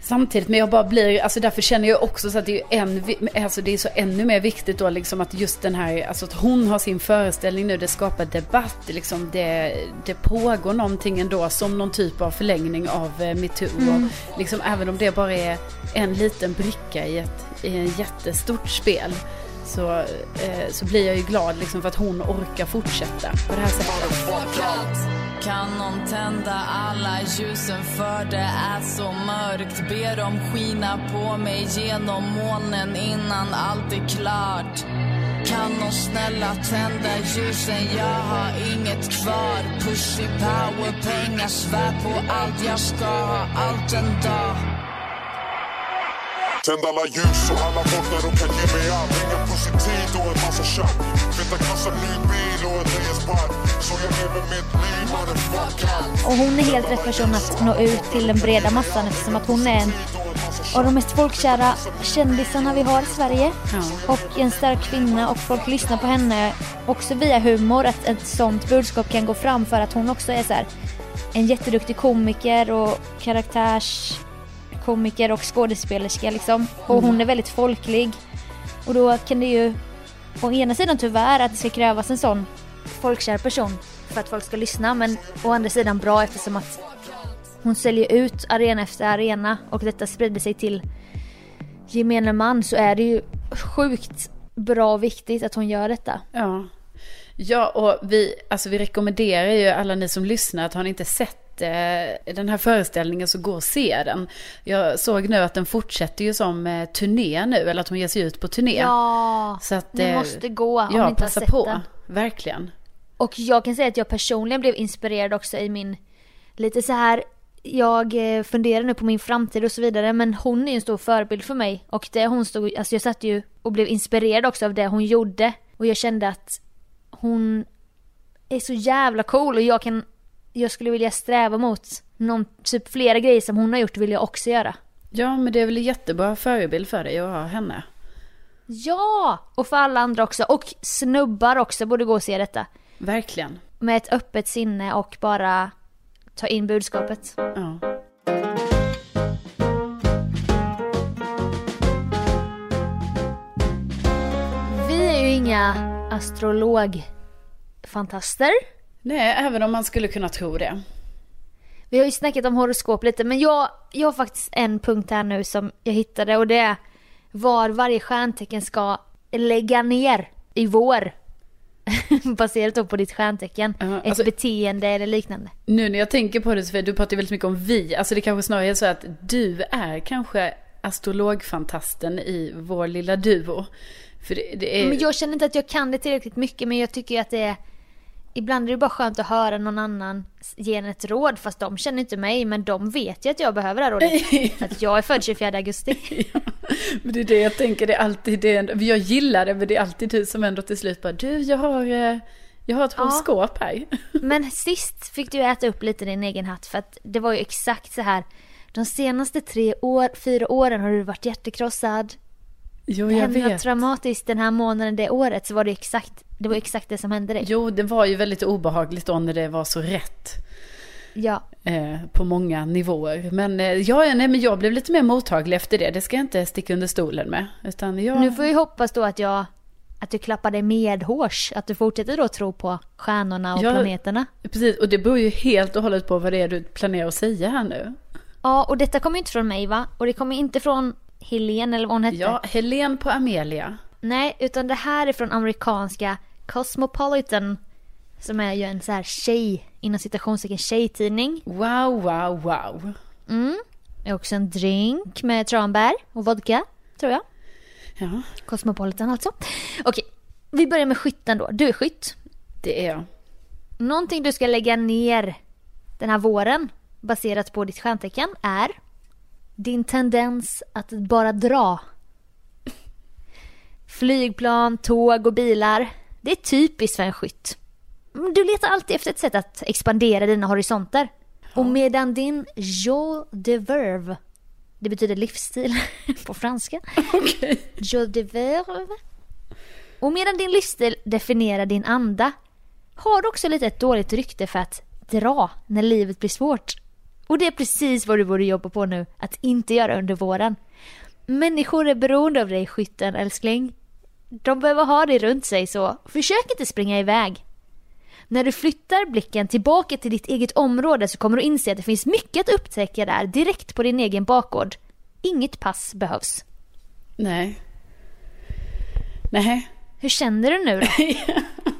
[SPEAKER 1] samtidigt, men jag bara blir, alltså därför känner jag också så att det är en, alltså det är så ännu mer viktigt då liksom att just den här, alltså att hon har sin föreställning nu, det skapar debatt, liksom det, det pågår någonting ändå som någon typ av förlängning av eh, metoo. Och liksom även om det bara är en liten bricka i ett, i en jättestort spel. Så, eh, så blir jag ju glad liksom för att hon orkar fortsätta på det här sättet.
[SPEAKER 3] Kan någon tända alla ljusen för det är så mörkt. Ber dem skina på mig genom molnen innan allt är klart. Kan någon snälla tända ljusen, jag har inget kvar. Pussy power, pengar, svär på allt. Jag ska ha allt en dag.
[SPEAKER 4] Tänd alla ljus så alla bottnar och kan ge mig allt Ingen pussy tid och en massa tjack Feta kassa, ny bil och ett nöjespark
[SPEAKER 2] och hon är helt rätt person att nå ut till den breda massan eftersom att hon är en av de mest folkkära kändisarna vi har i Sverige.
[SPEAKER 1] Ja.
[SPEAKER 2] Och en stark kvinna och folk lyssnar på henne också via humor. Att ett sånt budskap kan gå fram för att hon också är så här, en jätteduktig komiker och karaktärskomiker och skådespelerska liksom. Och hon är väldigt folklig. Och då kan det ju å ena sidan tyvärr att det ska krävas en sån folkkär person för att folk ska lyssna men å andra sidan bra eftersom att hon säljer ut arena efter arena och detta sprider sig till gemene man så är det ju sjukt bra och viktigt att hon gör detta.
[SPEAKER 1] Ja. Ja, och vi, alltså vi rekommenderar ju alla ni som lyssnar att har ni inte sett eh, den här föreställningen så gå och se den. Jag såg nu att den fortsätter ju som eh, turné nu, eller att hon ger sig ut på turné.
[SPEAKER 2] Ja,
[SPEAKER 1] Så att,
[SPEAKER 2] ni
[SPEAKER 1] eh,
[SPEAKER 2] måste gå om ni
[SPEAKER 1] Ja,
[SPEAKER 2] inte har sett
[SPEAKER 1] på.
[SPEAKER 2] den.
[SPEAKER 1] Verkligen.
[SPEAKER 2] Och jag kan säga att jag personligen blev inspirerad också i min, lite så här, jag eh, funderar nu på min framtid och så vidare men hon är ju en stor förebild för mig och det hon stod, alltså jag satt ju och blev inspirerad också av det hon gjorde och jag kände att hon är så jävla cool och jag kan, jag skulle vilja sträva mot någon, typ flera grejer som hon har gjort vill jag också göra.
[SPEAKER 1] Ja, men det är väl en jättebra förebild för dig att ha henne.
[SPEAKER 2] Ja! Och för alla andra också och snubbar också borde gå och se detta.
[SPEAKER 1] Verkligen.
[SPEAKER 2] Med ett öppet sinne och bara ta in budskapet.
[SPEAKER 1] Ja.
[SPEAKER 2] Vi är ju inga astrologfantaster.
[SPEAKER 1] Nej, även om man skulle kunna tro det.
[SPEAKER 2] Vi har ju snackat om horoskop lite men jag, jag har faktiskt en punkt här nu som jag hittade och det är var varje stjärntecken ska lägga ner i vår. Baserat då på ditt stjärntecken.
[SPEAKER 1] Ja,
[SPEAKER 2] Ett
[SPEAKER 1] alltså-
[SPEAKER 2] beteende eller liknande.
[SPEAKER 1] Nu när jag tänker på det, Sofia, du pratar ju väldigt mycket om vi. Alltså det kanske snarare är så att du är kanske astrologfantasten i vår lilla duo. För det, det är...
[SPEAKER 2] Men jag känner inte att jag kan det tillräckligt mycket men jag tycker att det är Ibland är det bara skönt att höra någon annan ge en ett råd fast de känner inte mig men de vet ju att jag behöver det här rådet. Att jag är född 24 augusti.
[SPEAKER 1] Ja, men det är det jag tänker, det är alltid det. Jag gillar det, men det är alltid du som ändå till slut bara, du jag har, eh, jag har ett
[SPEAKER 2] Ja.
[SPEAKER 1] horoskop här.
[SPEAKER 2] Men sist fick du äta upp lite din egen hatt för att det var ju exakt så här. De senaste tre år, fyra åren har du varit hjärtekrossad.
[SPEAKER 1] Jo,
[SPEAKER 2] Det
[SPEAKER 1] jag
[SPEAKER 2] hände något
[SPEAKER 1] vet.
[SPEAKER 2] traumatiskt den här månaden, det året så var det exakt, det var exakt det som hände dig.
[SPEAKER 1] Jo, det var ju väldigt obehagligt då när det var så rätt.
[SPEAKER 2] Ja.
[SPEAKER 1] Eh, på många nivåer. Men, eh, ja, nej, men jag blev lite mer mottaglig efter det. Det ska jag inte sticka under stolen med. Utan jag...
[SPEAKER 2] Nu får vi hoppas då att jag att du klappar dig medhårs, att du fortsätter då tro på stjärnorna och
[SPEAKER 1] Ja.
[SPEAKER 2] planeterna.
[SPEAKER 1] Precis, och det beror ju helt och hållet på vad det är du planerar att säga här nu.
[SPEAKER 2] Ja, och detta kommer inte från mig va? Och det kommer inte från Helene eller vad hon hette.
[SPEAKER 1] Ja, Helen på Amelia.
[SPEAKER 2] Nej, utan det här är från amerikanska Cosmopolitan. Som är ju en så här tjej, inom citationstecken tjejtidning.
[SPEAKER 1] Wow, wow, wow.
[SPEAKER 2] Mm. Det är också en drink med tranbär och vodka, tror jag.
[SPEAKER 1] Ja,
[SPEAKER 2] Cosmopolitan alltså. Okej, vi börjar med skytten då. Du är skytt.
[SPEAKER 1] det är jag.
[SPEAKER 2] Någonting du ska lägga ner den här våren baserat på ditt stjärntecken är din tendens att bara dra. Flygplan, tåg och bilar. Det är typiskt för en skytt. Mm, Du letar alltid efter ett sätt att expandera dina horisonter. Och medan din joie de verve, det betyder livsstil på franska.
[SPEAKER 1] Okej.
[SPEAKER 2] Joie de verve. Och medan din livsstil definierar din anda har du också lite ett dåligt rykte för att dra när livet blir svårt. Och det är precis vad du borde jobba på nu, att inte göra under våren. Människor är beroende av dig skytten älskling. De behöver ha dig runt sig så försök inte springa iväg. När du flyttar blicken tillbaka till ditt eget område så kommer du inse att det finns mycket att upptäcka där direkt på din egen bakgård. Inget pass behövs.
[SPEAKER 1] Nej. Nej.
[SPEAKER 2] Hur känner du nu då?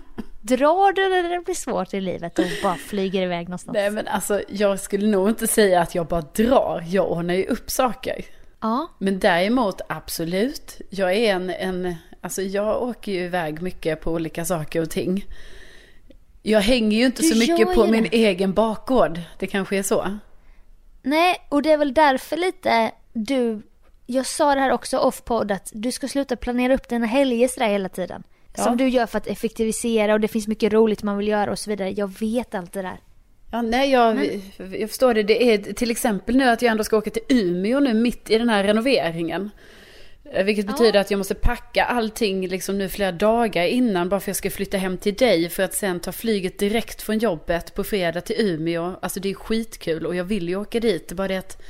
[SPEAKER 2] Drar du när det blir svårt i livet och bara flyger iväg någonstans?
[SPEAKER 1] Nej men alltså jag skulle nog inte säga att jag bara drar. Jag ordnar ju upp saker.
[SPEAKER 2] Ja,
[SPEAKER 1] Men däremot absolut. Jag är en, en, alltså jag åker ju iväg mycket på olika saker och ting. Jag hänger ju inte
[SPEAKER 2] Du
[SPEAKER 1] så mycket på
[SPEAKER 2] ju
[SPEAKER 1] min
[SPEAKER 2] det.
[SPEAKER 1] egen bakgård. Det kanske är så.
[SPEAKER 2] nej och det är väl därför lite du, jag sa det här också off-podd att du ska sluta planera upp dina helger sådär hela tiden.
[SPEAKER 1] Ja.
[SPEAKER 2] Som du gör för att effektivisera och det finns mycket roligt man vill göra och så vidare. Jag vet allt det där.
[SPEAKER 1] Ja, nej, jag, jag förstår det. Det är till exempel nu att jag ändå ska åka till Umeå nu mitt i den här renoveringen. Eh, Vilket betyder att jag måste packa allting liksom nu flera dagar innan bara för att jag ska flytta hem till dig för att sen ta flyget direkt från jobbet på fredag till Umeå. Alltså det är skitkul och jag vill ju åka dit. Det bara det att...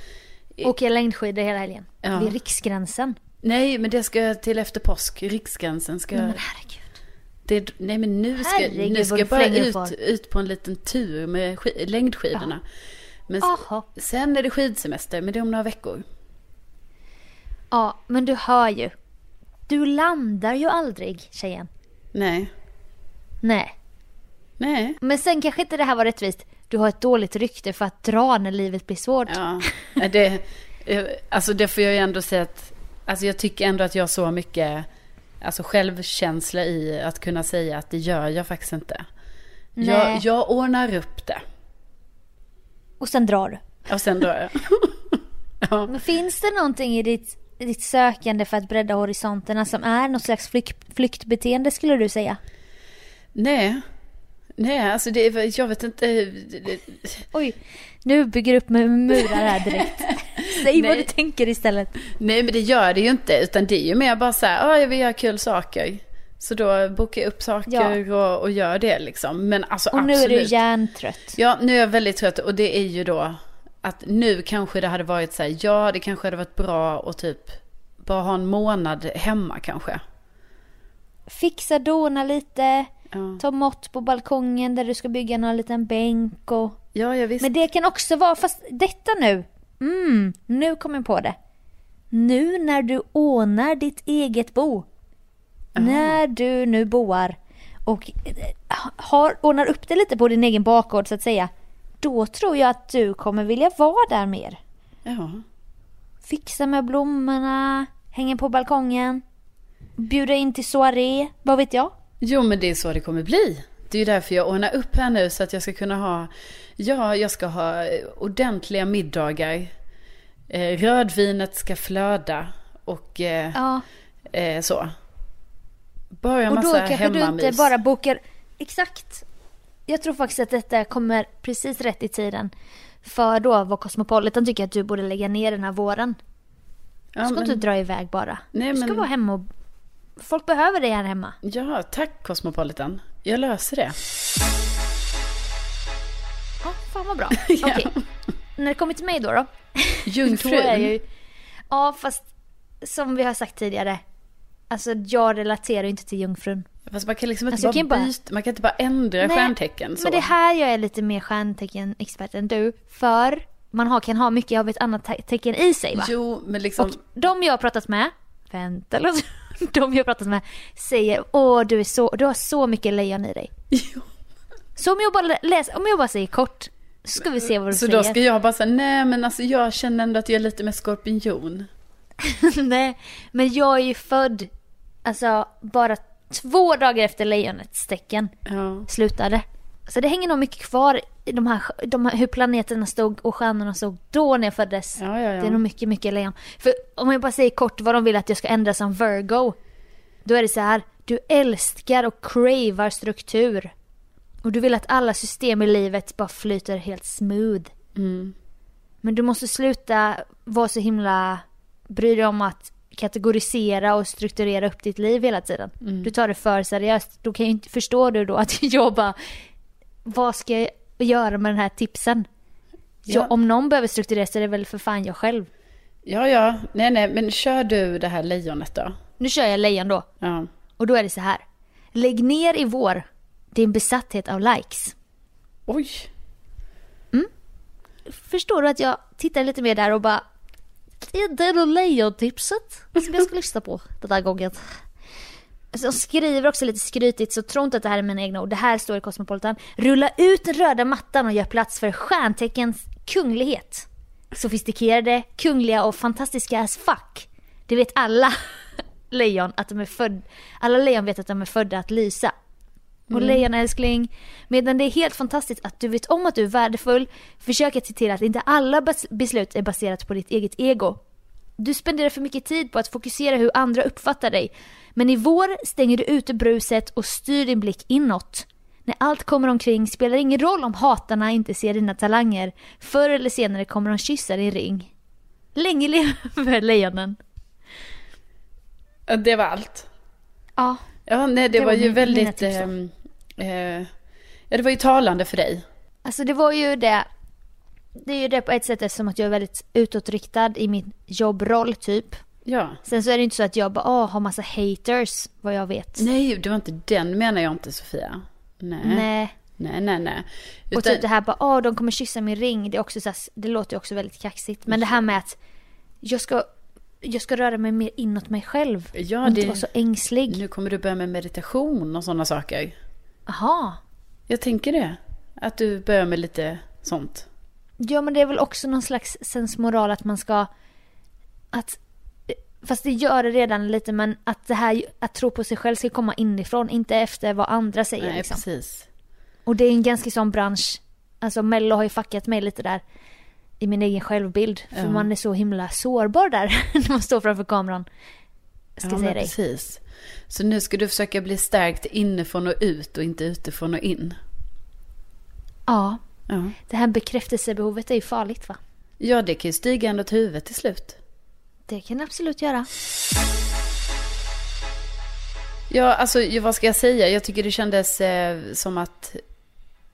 [SPEAKER 2] Åka längdskidor hela helgen.
[SPEAKER 1] Ja.
[SPEAKER 2] Vid Riksgränsen.
[SPEAKER 1] Nej, men det ska till efter påsk. Riksgränsen ska...
[SPEAKER 2] Nej men herregud.
[SPEAKER 1] Det, nej men nu ska,
[SPEAKER 2] Herregud,
[SPEAKER 1] nu ska jag bara ut,
[SPEAKER 2] för.
[SPEAKER 1] ut på en liten tur med sk- längdskidorna. Men s-
[SPEAKER 2] Jaha.
[SPEAKER 1] sen är det skidsemester, men det är om några veckor.
[SPEAKER 2] Ja, men du hör ju. Du landar ju aldrig, tjejen.
[SPEAKER 1] Nej.
[SPEAKER 2] Nej.
[SPEAKER 1] Nej.
[SPEAKER 2] Men sen kanske inte det här var rättvist. Du har ett dåligt rykte för att dra när livet blir svårt.
[SPEAKER 1] Ja. Det, eh, alltså det får jag ju ändå säga att, alltså jag tycker ändå att jag har så mycket alltså självkänsla i att kunna säga att det gör jag faktiskt inte.
[SPEAKER 2] Nej.
[SPEAKER 1] Jag, jag ordnar upp det.
[SPEAKER 2] Och sen drar du.
[SPEAKER 1] Och sen drar jag. ja.
[SPEAKER 2] Men finns det någonting i ditt, ditt sökande för att bredda horisonterna som är något slags flykt, flyktbeteende skulle du säga?
[SPEAKER 1] Nej. Nej, alltså det jag vet inte. det-
[SPEAKER 2] Oj, nu bygger du upp med murar här direkt. Säg vad du tänker istället.
[SPEAKER 1] Nej men det gör det ju inte. Utan det är ju mer bara så här, "Ah, jag vill göra kul saker. Så då bokar jag upp saker och, och gör det liksom. Men alltså
[SPEAKER 2] Och nu
[SPEAKER 1] absolut.
[SPEAKER 2] är du hjärntrött.
[SPEAKER 1] Ja, nu är jag väldigt trött och det är ju då att nu kanske det hade varit så här, ja det kanske hade varit bra att typ bara ha en månad hemma kanske.
[SPEAKER 2] Fixa, dona lite,
[SPEAKER 1] Ja,
[SPEAKER 2] ta mått på balkongen där du ska bygga någon liten bänk och...
[SPEAKER 1] ja, ja visst.
[SPEAKER 2] Men det kan också vara, fast detta nu, mm, nu kommer jag på det. Nu när du ordnar ditt eget bo. När du nu boar och eh, har, ordnar upp det lite på din egen bakgård så att säga. Då tror jag att du kommer vilja vara där mer.
[SPEAKER 1] Ja.
[SPEAKER 2] Fixa med blommorna, hänga på balkongen, bjuda in till soaré, vad vet jag?
[SPEAKER 1] Jo men det är så det kommer bli. Det är ju därför jag ordnar upp här nu så att jag ska kunna ha, ja jag ska ha eh, ordentliga middagar. Eh, rödvinet ska flöda och eh,
[SPEAKER 2] Ja,
[SPEAKER 1] eh, så. Bara en
[SPEAKER 2] och då
[SPEAKER 1] massa
[SPEAKER 2] kanske du
[SPEAKER 1] hemmamys.
[SPEAKER 2] inte bara bokar... Exakt. Jag tror faktiskt att detta kommer precis rätt i tiden. För då vad Cosmopolitan tycker att du borde lägga ner den här våren.
[SPEAKER 1] ja,
[SPEAKER 2] Du ska
[SPEAKER 1] men,
[SPEAKER 2] inte dra iväg bara.
[SPEAKER 1] Nej,
[SPEAKER 2] du ska
[SPEAKER 1] men-
[SPEAKER 2] vara hemma och... Folk behöver dig här hemma.
[SPEAKER 1] ja, tack Cosmopolitan. Jag löser det.
[SPEAKER 2] Ja, fan vad bra.
[SPEAKER 1] Ja.
[SPEAKER 2] Okej. När det kommer till mig då då.
[SPEAKER 1] Jungfrun.
[SPEAKER 2] Då ju... Ja, fast som vi har sagt tidigare. Alltså jag relaterar ju inte till jungfrun.
[SPEAKER 1] Fast man kan liksom inte
[SPEAKER 2] Alltså,
[SPEAKER 1] bara
[SPEAKER 2] kan bara-
[SPEAKER 1] byta, man kan inte bara ändra
[SPEAKER 2] Nej,
[SPEAKER 1] stjärntecken så.
[SPEAKER 2] Men det här jag är lite mer stjärntecken-expert än du. För man har, kan ha mycket av ett annat te- tecken i sig va?
[SPEAKER 1] Jo, men liksom,
[SPEAKER 2] Och de jag har pratat med, vänta låt- de jag pratat med säger åh du är så, du har så mycket lejon i dig.
[SPEAKER 1] jo.
[SPEAKER 2] Så om jag bara läser, om jag bara säger kort, ska vi se vad du
[SPEAKER 1] Så
[SPEAKER 2] säger.
[SPEAKER 1] då ska jag bara säga, nej men alltså jag känner ändå att jag är lite mer skorpion.
[SPEAKER 2] Nej, men jag är ju född, alltså bara två dagar efter lejonets tecken
[SPEAKER 1] Ja.
[SPEAKER 2] slutade. Så det hänger nog mycket kvar de här, de här, hur planeterna stod och stjärnorna stod då när jag föddes.
[SPEAKER 1] Ja, ja, ja.
[SPEAKER 2] Det är nog mycket, mycket lejon. För om jag bara säger kort vad de vill att jag ska ändra som Virgo. Då är det så här, du älskar och cravar struktur. Och du vill att alla system i livet bara flyter helt smooth.
[SPEAKER 1] Mm.
[SPEAKER 2] Men du måste sluta vara så himla bry dig om att kategorisera och strukturera upp ditt liv hela tiden.
[SPEAKER 1] Mm.
[SPEAKER 2] Du tar det för seriöst. Då kan jag inte förstå du då att jag bara, vad ska jag göra med den här tipsen?
[SPEAKER 1] Ja.
[SPEAKER 2] om någon behöver strukturera så är det väl för fan jag själv.
[SPEAKER 1] ja, ja, nej, nej, men kör du det här lejonet då?
[SPEAKER 2] Nu kör jag lejon då.
[SPEAKER 1] Ja.
[SPEAKER 2] Och då är det så här. Lägg ner i vår din besatthet av likes.
[SPEAKER 1] Oj.
[SPEAKER 2] Förstår du att jag tittar lite mer där och bara Det är det lejontipset som jag ska lyssna på den här gången. Alltså, de skriver också lite skrytigt så tro inte att det här är mina egna ord. Det här står i Cosmopolitan. Rulla ut den röda mattan och gör plats för stjärnteckens kunglighet. Sofistikerade, kungliga och fantastiska as fuck. Det vet alla lejon att de är födda. Alla lejon vet att de är födda att lysa. Och lejon älskling, medan det är helt fantastiskt att du vet om att du är värdefull, försök att se till att inte alla bes- beslut är baserat på ditt eget ego. Du spenderar för mycket tid på att fokusera hur andra uppfattar dig. Men i vår stänger du ute bruset och styr din blick inåt. När allt kommer omkring spelar det ingen roll om hatarna inte ser dina talanger. Förr eller senare kommer de kyssa din ring. Länge lever lejonen.
[SPEAKER 1] Det var allt.
[SPEAKER 2] Ja,
[SPEAKER 1] Ja, nej, det,
[SPEAKER 2] Det
[SPEAKER 1] var,
[SPEAKER 2] var
[SPEAKER 1] ju
[SPEAKER 2] min-
[SPEAKER 1] väldigt... ehm, eh, ja, det var ju talande för dig.
[SPEAKER 2] alltså det var ju det. Det är ju det på ett sätt eftersom att jag är väldigt utåtriktad i min jobbroll typ.
[SPEAKER 1] Ja.
[SPEAKER 2] Sen så är det inte så att jag bara åh, har massa haters vad jag vet.
[SPEAKER 1] Nej, det var inte den menar jag inte Sofia. Nej. Nej,
[SPEAKER 2] Nej.
[SPEAKER 1] nej, nej.
[SPEAKER 2] Och
[SPEAKER 1] Utan,
[SPEAKER 2] typ det här bara åh, de kommer kyssa min ring. Det, är också så här, det låter ju också väldigt kaxigt. Men det här med att jag ska, jag ska röra mig mer inåt mig själv.
[SPEAKER 1] Ja,
[SPEAKER 2] och inte
[SPEAKER 1] det-
[SPEAKER 2] vara så ängslig.
[SPEAKER 1] nu kommer du börja med meditation och sådana saker.
[SPEAKER 2] Jaha.
[SPEAKER 1] Jag tänker det. Att du börjar med lite sånt.
[SPEAKER 2] Ja men det är väl också någon slags sensmoral att man ska... Att... Fast det gör det redan lite men att det här att tro på sig själv ska komma inifrån, inte efter vad andra säger
[SPEAKER 1] Nej,
[SPEAKER 2] liksom.
[SPEAKER 1] precis.
[SPEAKER 2] Och det är en ganska sån bransch. Alltså Mello har ju fuckat mig lite där. I min egen självbild. För
[SPEAKER 1] Ja.
[SPEAKER 2] man är så himla sårbar där när man står framför kameran. Ska
[SPEAKER 1] ja,
[SPEAKER 2] säga dig.
[SPEAKER 1] precis. Så nu ska du försöka bli stärkt inifrån och ut och inte utifrån och in.
[SPEAKER 2] Ja.
[SPEAKER 1] Ja.
[SPEAKER 2] Det här bekräftelsebehovet är ju farligt va?
[SPEAKER 1] Ja, det kan ju stiga ända till huvudet till slut.
[SPEAKER 2] Det kan det absolut göra.
[SPEAKER 1] Ja, alltså vad ska jag säga? Jag tycker det kändes eh, som att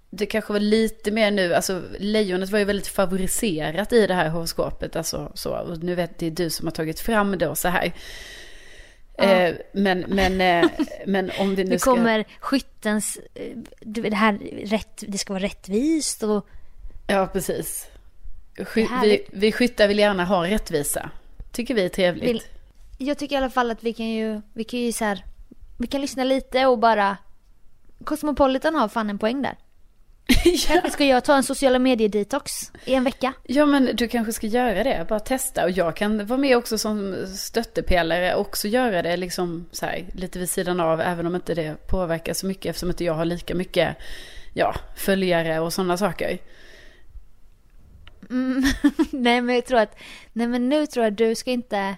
[SPEAKER 1] det kanske var lite mer nu, alltså lejonet var ju väldigt favoriserat i det här horoskopet, alltså så, och nu vet det är du som har tagit fram det och så här. Eh, men, men, eh, men om vi nu
[SPEAKER 2] Nu
[SPEAKER 1] ska...
[SPEAKER 2] kommer skyttens, eh, det här rätt, det ska vara rättvist och
[SPEAKER 1] Ja, precis.
[SPEAKER 2] Det
[SPEAKER 1] Sky, vi, vi skyttar vill gärna ha rättvisa. Tycker vi är trevligt.
[SPEAKER 2] Vill- Jag tycker i alla fall att vi kan ju, vi kan ju så här, vi kan lyssna lite och bara Cosmopolitan har fan en poäng där. Kanske ska jag ta en sociala medier-detox i en vecka.
[SPEAKER 1] ja, men du kanske ska göra det. Bara testa. Och jag kan vara med också som stöttepelare. och Också göra det liksom så här, lite vid sidan av. Även om inte det påverkar så mycket. Eftersom inte jag har lika mycket ja, följare och sådana saker.
[SPEAKER 2] Mm. nej men jag tror att, nej men nu tror jag att du ska inte...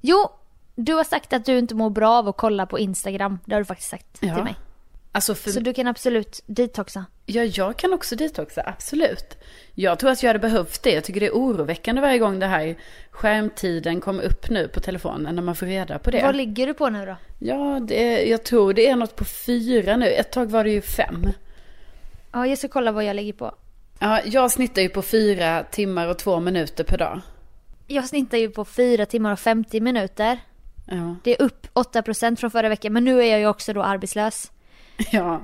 [SPEAKER 2] Jo! Du har sagt att du inte mår bra av att kolla på Instagram. Det har du faktiskt sagt
[SPEAKER 1] Ja.
[SPEAKER 2] till mig.
[SPEAKER 1] Alltså för,
[SPEAKER 2] Så du kan absolut detoxa.
[SPEAKER 1] Ja, jag kan också detoxa, absolut. Jag tror att jag hade behövt det. Jag tycker det är oroväckande varje gång det här skärmtiden kommer upp nu på telefonen när man får reda på det.
[SPEAKER 2] Vad ligger du på nu då?
[SPEAKER 1] Ja, det, jag tror det är något på fyra nu. Ett tag var det ju fem.
[SPEAKER 2] Ja, jag ska kolla vad jag ligger på.
[SPEAKER 1] Ja, jag snittar ju på fyra timmar och två minuter per dag.
[SPEAKER 2] Jag snittar ju på 4 timmar och 50 minuter.
[SPEAKER 1] Ja,
[SPEAKER 2] Det är upp 8% från förra veckan, men nu är jag ju också då arbetslös.
[SPEAKER 1] ja.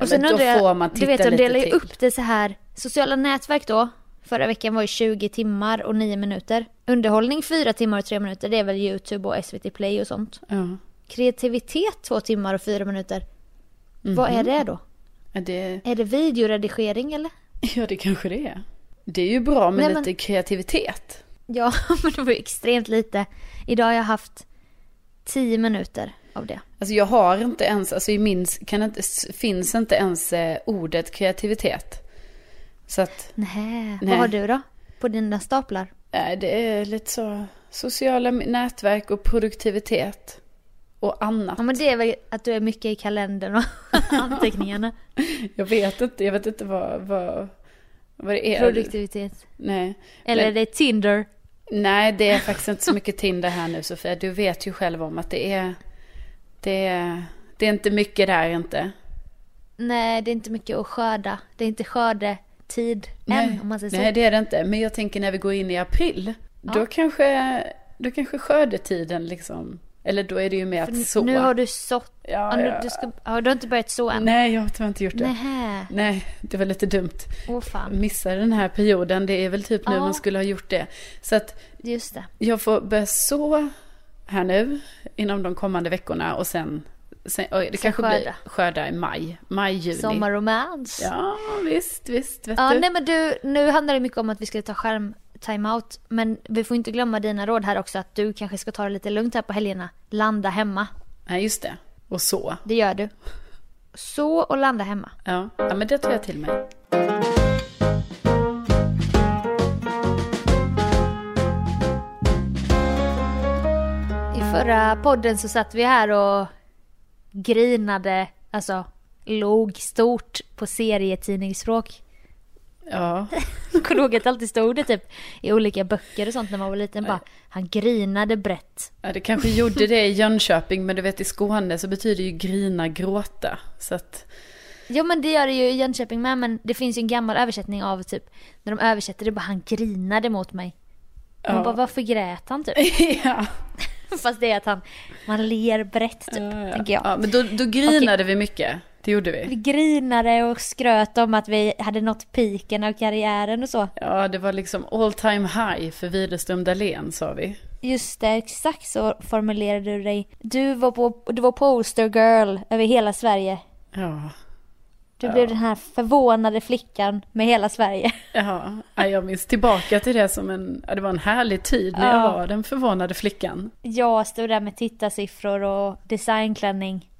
[SPEAKER 2] Och sen
[SPEAKER 1] men då
[SPEAKER 2] undrar jag, du vet de delar ju upp det så här. Sociala nätverk då, förra veckan var ju 20 timmar och 9 minuter. Underhållning 4 timmar och 3 minuter, det är väl YouTube och SVT Play och sånt.
[SPEAKER 1] Ja.
[SPEAKER 2] Kreativitet 2 timmar och 4 minuter. Vad
[SPEAKER 1] Mhm.
[SPEAKER 2] är det då?
[SPEAKER 1] Ja, det,
[SPEAKER 2] Är det videoredigering eller?
[SPEAKER 1] ja, det kanske det är. Det är ju bra med
[SPEAKER 2] Nej, men-
[SPEAKER 1] lite kreativitet.
[SPEAKER 2] Ja, men det var ju extremt lite. Idag har jag haft 10 minuter av det.
[SPEAKER 1] Alltså jag har inte ens, alltså i min, kan inte, finns inte ens eh, ordet kreativitet. Så att, Nej.
[SPEAKER 2] vad har du då? På dina staplar?
[SPEAKER 1] nej det är lite så sociala nätverk och produktivitet. Och annat.
[SPEAKER 2] Ja men det är väl att du är mycket i kalendern och anteckningarna.
[SPEAKER 1] Jag vet inte, jag vet inte vad, vad, vad det är.
[SPEAKER 2] Produktivitet.
[SPEAKER 1] Nej.
[SPEAKER 2] Eller
[SPEAKER 1] Men-
[SPEAKER 2] är det Tinder?
[SPEAKER 1] Nej, det är faktiskt inte så mycket Tinder här nu Sofia. Du vet ju själv om att det är, det är, det är inte mycket där inte.
[SPEAKER 2] Nej, det är inte mycket att skörda. Det är inte skördetid
[SPEAKER 1] Nej,
[SPEAKER 2] än om man säger så.
[SPEAKER 1] nej det är det inte. Men jag tänker när vi går in i april. Då
[SPEAKER 2] Ja.
[SPEAKER 1] kanske, då kanske skördetiden liksom. Eller då är det ju mer
[SPEAKER 2] För
[SPEAKER 1] att så.
[SPEAKER 2] Nu har du sått.
[SPEAKER 1] Ja,
[SPEAKER 2] Ja, nu, du, ska, ja, du har inte börjat så än?
[SPEAKER 1] Nej, jag har tyvärr inte gjort det.
[SPEAKER 2] Nähä.
[SPEAKER 1] Nej, det var lite dumt.
[SPEAKER 2] Åh fan.
[SPEAKER 1] Missade den här perioden. Det är väl typ nu
[SPEAKER 2] Ja.
[SPEAKER 1] man skulle ha gjort det. Så att
[SPEAKER 2] Just det.
[SPEAKER 1] jag får börja så här nu. Inom de kommande veckorna. Och sen, sen och det
[SPEAKER 2] Sen
[SPEAKER 1] kanske
[SPEAKER 2] skörda.
[SPEAKER 1] blir skörda i maj. Maj, juni.
[SPEAKER 2] Sommarromans.
[SPEAKER 1] Ja, visst, visst.
[SPEAKER 2] Ja,
[SPEAKER 1] du.
[SPEAKER 2] nej men du, nu handlar det mycket om att vi ska ta skärm timeout. Men vi får inte glömma dina råd här också att du kanske ska ta det lite lugnt här på helgerna. Landa hemma.
[SPEAKER 1] Nej, just det. Och så.
[SPEAKER 2] Det gör du. Så och landa hemma.
[SPEAKER 1] Ja. ja, men det tar jag till mig.
[SPEAKER 2] Förra podden så satt vi här och grinade, alltså log stort på serietidningsspråk.
[SPEAKER 1] Ja,
[SPEAKER 2] Kommer ihåg att det alltid stod det typ i olika böcker och sånt när man var liten bara han grinade brett.
[SPEAKER 1] ja det kanske gjorde det i Jönköping, men du vet i Skåne så betyder ju grina gråta. Så att,
[SPEAKER 2] Jo men det gör det ju i Jönköping med men det finns ju en gammal översättning av typ när de översätter det bara han grinade mot mig. Man
[SPEAKER 1] Ja.
[SPEAKER 2] bara varför grät han typ?
[SPEAKER 1] ja.
[SPEAKER 2] Fast det är att han, man ler brett typ,
[SPEAKER 1] Ja, ja.
[SPEAKER 2] tänker jag.
[SPEAKER 1] Ja, men då, då grinade vi mycket. Det gjorde
[SPEAKER 2] Vi
[SPEAKER 1] vi.
[SPEAKER 2] grinade och skröt om att vi hade nått piken av karriären och så.
[SPEAKER 1] Ja, det var liksom all time high för Widerström Dahlén sa vi.
[SPEAKER 2] Just det, exakt så formulerade du dig. Du var, på, du var poster girl över hela Sverige.
[SPEAKER 1] Ja.
[SPEAKER 2] Du blev den här förvånade flickan med hela Sverige.
[SPEAKER 1] Ja, ja, jag minns tillbaka till det som en, ja, det var en härlig tid när jag
[SPEAKER 2] Ja.
[SPEAKER 1] var den förvånade flickan.
[SPEAKER 2] Jag stod där med tittarsiffror och designklänning.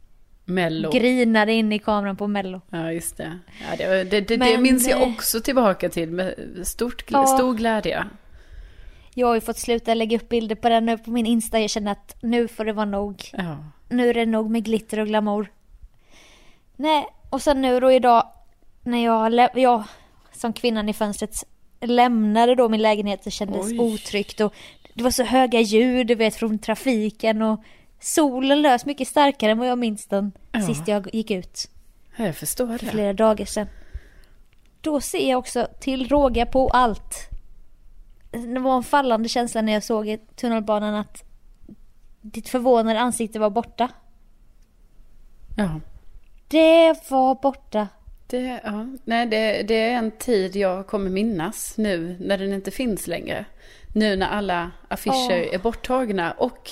[SPEAKER 1] Mello.
[SPEAKER 2] Grinade in i kameran på mello.
[SPEAKER 1] Ja, just det. Ja, det, det, det, det
[SPEAKER 2] Men,
[SPEAKER 1] minns jag
[SPEAKER 2] eh,
[SPEAKER 1] också tillbaka till med stort,
[SPEAKER 2] Ja.
[SPEAKER 1] stor glädje.
[SPEAKER 2] Jag har ju fått sluta lägga upp bilder på den nu på min Insta. Jag känner att nu får det vara nog.
[SPEAKER 1] Ja.
[SPEAKER 2] Nu är det nog med glitter och glamour. Nej, och sen nu då idag när jag, jag som kvinnan i fönstret lämnade då min lägenhet så kändes
[SPEAKER 1] Oj.
[SPEAKER 2] otryggt och det var så höga ljud du vet från trafiken och solen lös mycket starkare än vad jag minns den
[SPEAKER 1] Ja.
[SPEAKER 2] sist jag gick ut
[SPEAKER 1] Jag förstår
[SPEAKER 2] för
[SPEAKER 1] det.
[SPEAKER 2] flera dagar sedan. Då ser jag också till råga på allt. Det var en fallande känsla när jag såg i tunnelbanan att ditt förvånade ansikte var borta.
[SPEAKER 1] Ja.
[SPEAKER 2] Det var borta.
[SPEAKER 1] Det, ja. Nej, det, det är en tid jag kommer minnas nu när den inte finns längre. Nu när alla affischer
[SPEAKER 2] Åh.
[SPEAKER 1] är borttagna och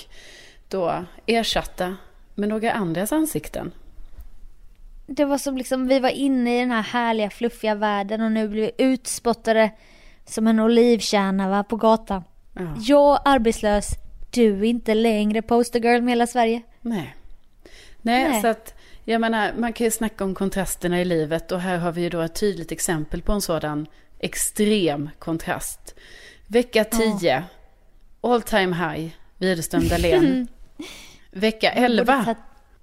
[SPEAKER 1] då ersatta med några andras ansikten.
[SPEAKER 2] Det var som liksom vi var inne i den här härliga fluffiga världen och nu blir vi utspottade som en olivkärna va, på gatan.
[SPEAKER 1] Ja.
[SPEAKER 2] Jag arbetslös, du inte längre postergirl med hela Sverige.
[SPEAKER 1] Nej. Nej,
[SPEAKER 2] Nej.
[SPEAKER 1] så att jag menar, man kan ju snacka om kontrasterna i livet och här har vi ju då ett tydligt exempel på en sådan extrem kontrast. Vecka 10, all time high, Widerström Dahlén. Vecka 11,
[SPEAKER 2] Borde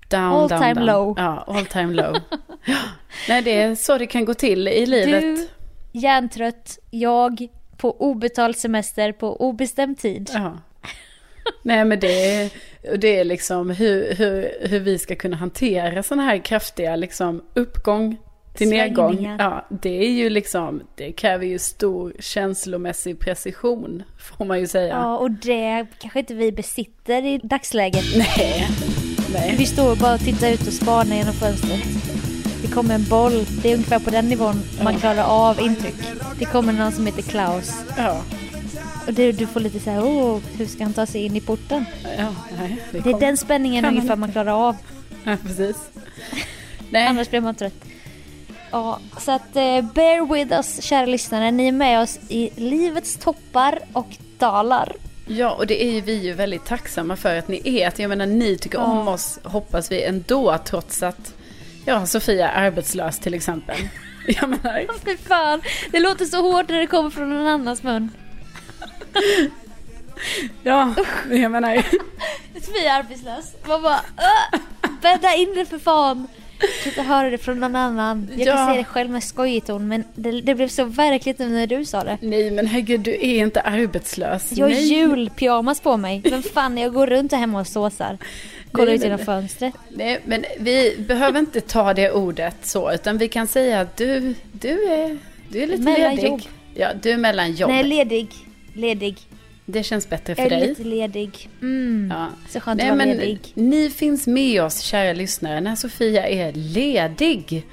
[SPEAKER 1] down,
[SPEAKER 2] all
[SPEAKER 1] down,
[SPEAKER 2] time
[SPEAKER 1] down.
[SPEAKER 2] low.
[SPEAKER 1] Ja, all time low. Ja. Nej, det är så det kan gå till i livet.
[SPEAKER 2] Du, hjärntrött, jag på obetald semester på obestämd tid.
[SPEAKER 1] Ja. Nej men det är, det är liksom hur, hur, hur vi ska kunna hantera sådana här kraftiga liksom uppgång till nedgång. Ja, det är ju liksom, det kräver ju stor känslomässig precision får man ju säga.
[SPEAKER 2] Ja, och det kanske inte vi besitter i dagsläget.
[SPEAKER 1] Nej, nej.
[SPEAKER 2] Vi står bara och tittar ut och spanar genom fönstret. Det kommer en boll, det är ungefär på den nivån man klarar av intryck. Det kommer någon som heter Klaus.
[SPEAKER 1] Ja,
[SPEAKER 2] Och du, du får lite så här, åh, hur ska han ta sig in i porten?
[SPEAKER 1] ja, nej.
[SPEAKER 2] Det är
[SPEAKER 1] kom-
[SPEAKER 2] den spänningen
[SPEAKER 1] Kan
[SPEAKER 2] ungefär man klarar av.
[SPEAKER 1] Ja, precis. Nej,
[SPEAKER 2] Annars blir man trött. Ja, så att eh, bear with us kära lyssnare. Ni är med oss i livets toppar och dalar.
[SPEAKER 1] Ja, och det är ju vi ju väldigt tacksamma för att ni är. Att jag menar, ni tycker
[SPEAKER 2] Ja.
[SPEAKER 1] om oss, hoppas vi ändå, trots att ja, Sofia är arbetslös till exempel. Jag menar,
[SPEAKER 2] Fy fan, det låter så hårt när det kommer från någon annans mun.
[SPEAKER 1] ja, jag menar,
[SPEAKER 2] Vi är arbetslös. Man bara, "Åh, bädda in det för fan. Jag kan inte höra det från någon annan. Jag kan
[SPEAKER 1] Ja.
[SPEAKER 2] säga det själv med skojig ton men det, det blev så verkligt nu när du sa det.
[SPEAKER 1] nej men herregud, du är inte arbetslös.
[SPEAKER 2] Jag har
[SPEAKER 1] nej.
[SPEAKER 2] julpyjamas på mig. Vem fan jag går runt här hemma och såsar. Kollar ut genom fönstret.
[SPEAKER 1] Nej, men vi behöver inte ta det ordet så, utan vi kan säga att du, du är, du är lite
[SPEAKER 2] Mellan
[SPEAKER 1] ledig.
[SPEAKER 2] jobb.
[SPEAKER 1] Ja, du är mellan jobb.
[SPEAKER 2] Nej, ledig. Ledig.
[SPEAKER 1] Det känns bättre för
[SPEAKER 2] Jag är
[SPEAKER 1] dig.
[SPEAKER 2] lite ledig. Mm.
[SPEAKER 1] Ja.
[SPEAKER 2] Så skönt
[SPEAKER 1] Nej,
[SPEAKER 2] att vara
[SPEAKER 1] men
[SPEAKER 2] ledig.
[SPEAKER 1] ni finns med oss, kära lyssnare, när Sofia är ledig.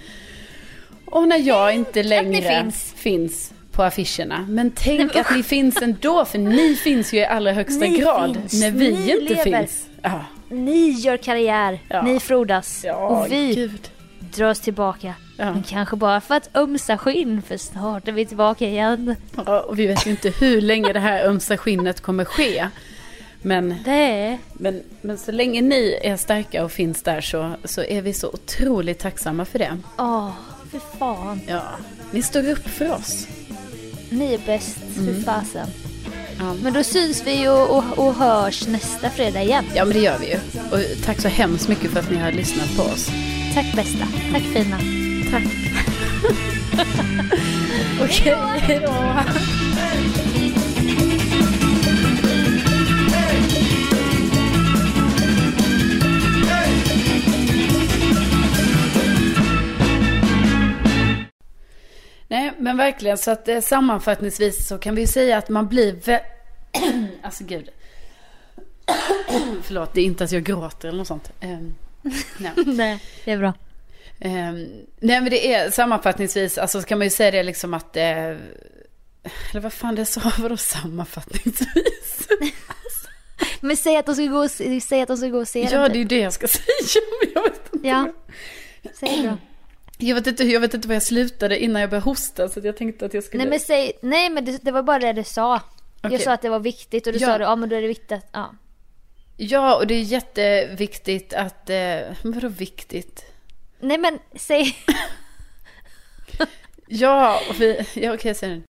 [SPEAKER 1] Och när jag inte längre
[SPEAKER 2] finns.
[SPEAKER 1] finns på affischerna. Men tänk att ni finns ändå, för ni finns ju i allra högsta
[SPEAKER 2] Ni
[SPEAKER 1] grad.
[SPEAKER 2] finns.
[SPEAKER 1] När vi
[SPEAKER 2] Ni
[SPEAKER 1] inte
[SPEAKER 2] lever.
[SPEAKER 1] finns. Ja,
[SPEAKER 2] Ni gör karriär.
[SPEAKER 1] Ja.
[SPEAKER 2] Ni frodas. och vi
[SPEAKER 1] gud.
[SPEAKER 2] drar oss tillbaka.
[SPEAKER 1] Ja.
[SPEAKER 2] Men kanske bara för att ömsa skinn för snart är vi tillbaka igen.
[SPEAKER 1] Ja, och vi vet ju inte hur länge det här ömsa skinnet kommer ske. Men,
[SPEAKER 2] Det
[SPEAKER 1] men, men så länge ni är starka och finns där så, så är vi så otroligt tacksamma för det.
[SPEAKER 2] Åh, för fan.
[SPEAKER 1] Ja, ni står upp för oss.
[SPEAKER 2] Ni är bäst,
[SPEAKER 1] Mm.
[SPEAKER 2] för fasen.
[SPEAKER 1] Ja.
[SPEAKER 2] Men då syns vi ju och, och, och hörs nästa fredag igen.
[SPEAKER 1] Ja, men det gör vi ju. Och tack så hemskt mycket för att ni har lyssnat på oss.
[SPEAKER 2] Tack bästa. Tack fina.
[SPEAKER 1] Tack. Okej, hej då. Nej, men verkligen så att eh, sammanfattningsvis så kan vi säga att man blir vä- Alltså gud. Förlåt, det är inte att jag gråter eller något sånt. Ehm, nej.
[SPEAKER 2] Nej, det är bra.
[SPEAKER 1] Ehm, nej men det är sammanfattningsvis, alltså så kan man ju säga det liksom att eh, Eller vad fan det sa, vadå sammanfattningsvis?
[SPEAKER 2] Men säg att de ska gå och, säg att de ska gå och se
[SPEAKER 1] ja
[SPEAKER 2] den
[SPEAKER 1] det är ju
[SPEAKER 2] typ.
[SPEAKER 1] det jag ska säga, men jag vet inte.
[SPEAKER 2] Ja. Säg bra.
[SPEAKER 1] Jag vet inte, jag vet inte var jag slutade innan jag började hosta så jag tänkte att jag skulle
[SPEAKER 2] Nej men säg, nej men det, det var bara det du sa. Jag
[SPEAKER 1] Okej.
[SPEAKER 2] sa att det var viktigt och då
[SPEAKER 1] Ja.
[SPEAKER 2] sa du, ja men då är det viktigt att, ja.
[SPEAKER 1] Ja, och det är jätteviktigt att, eh, vadå viktigt?
[SPEAKER 2] Nej men säg,
[SPEAKER 1] Ja, och vi, ja okej säg nu.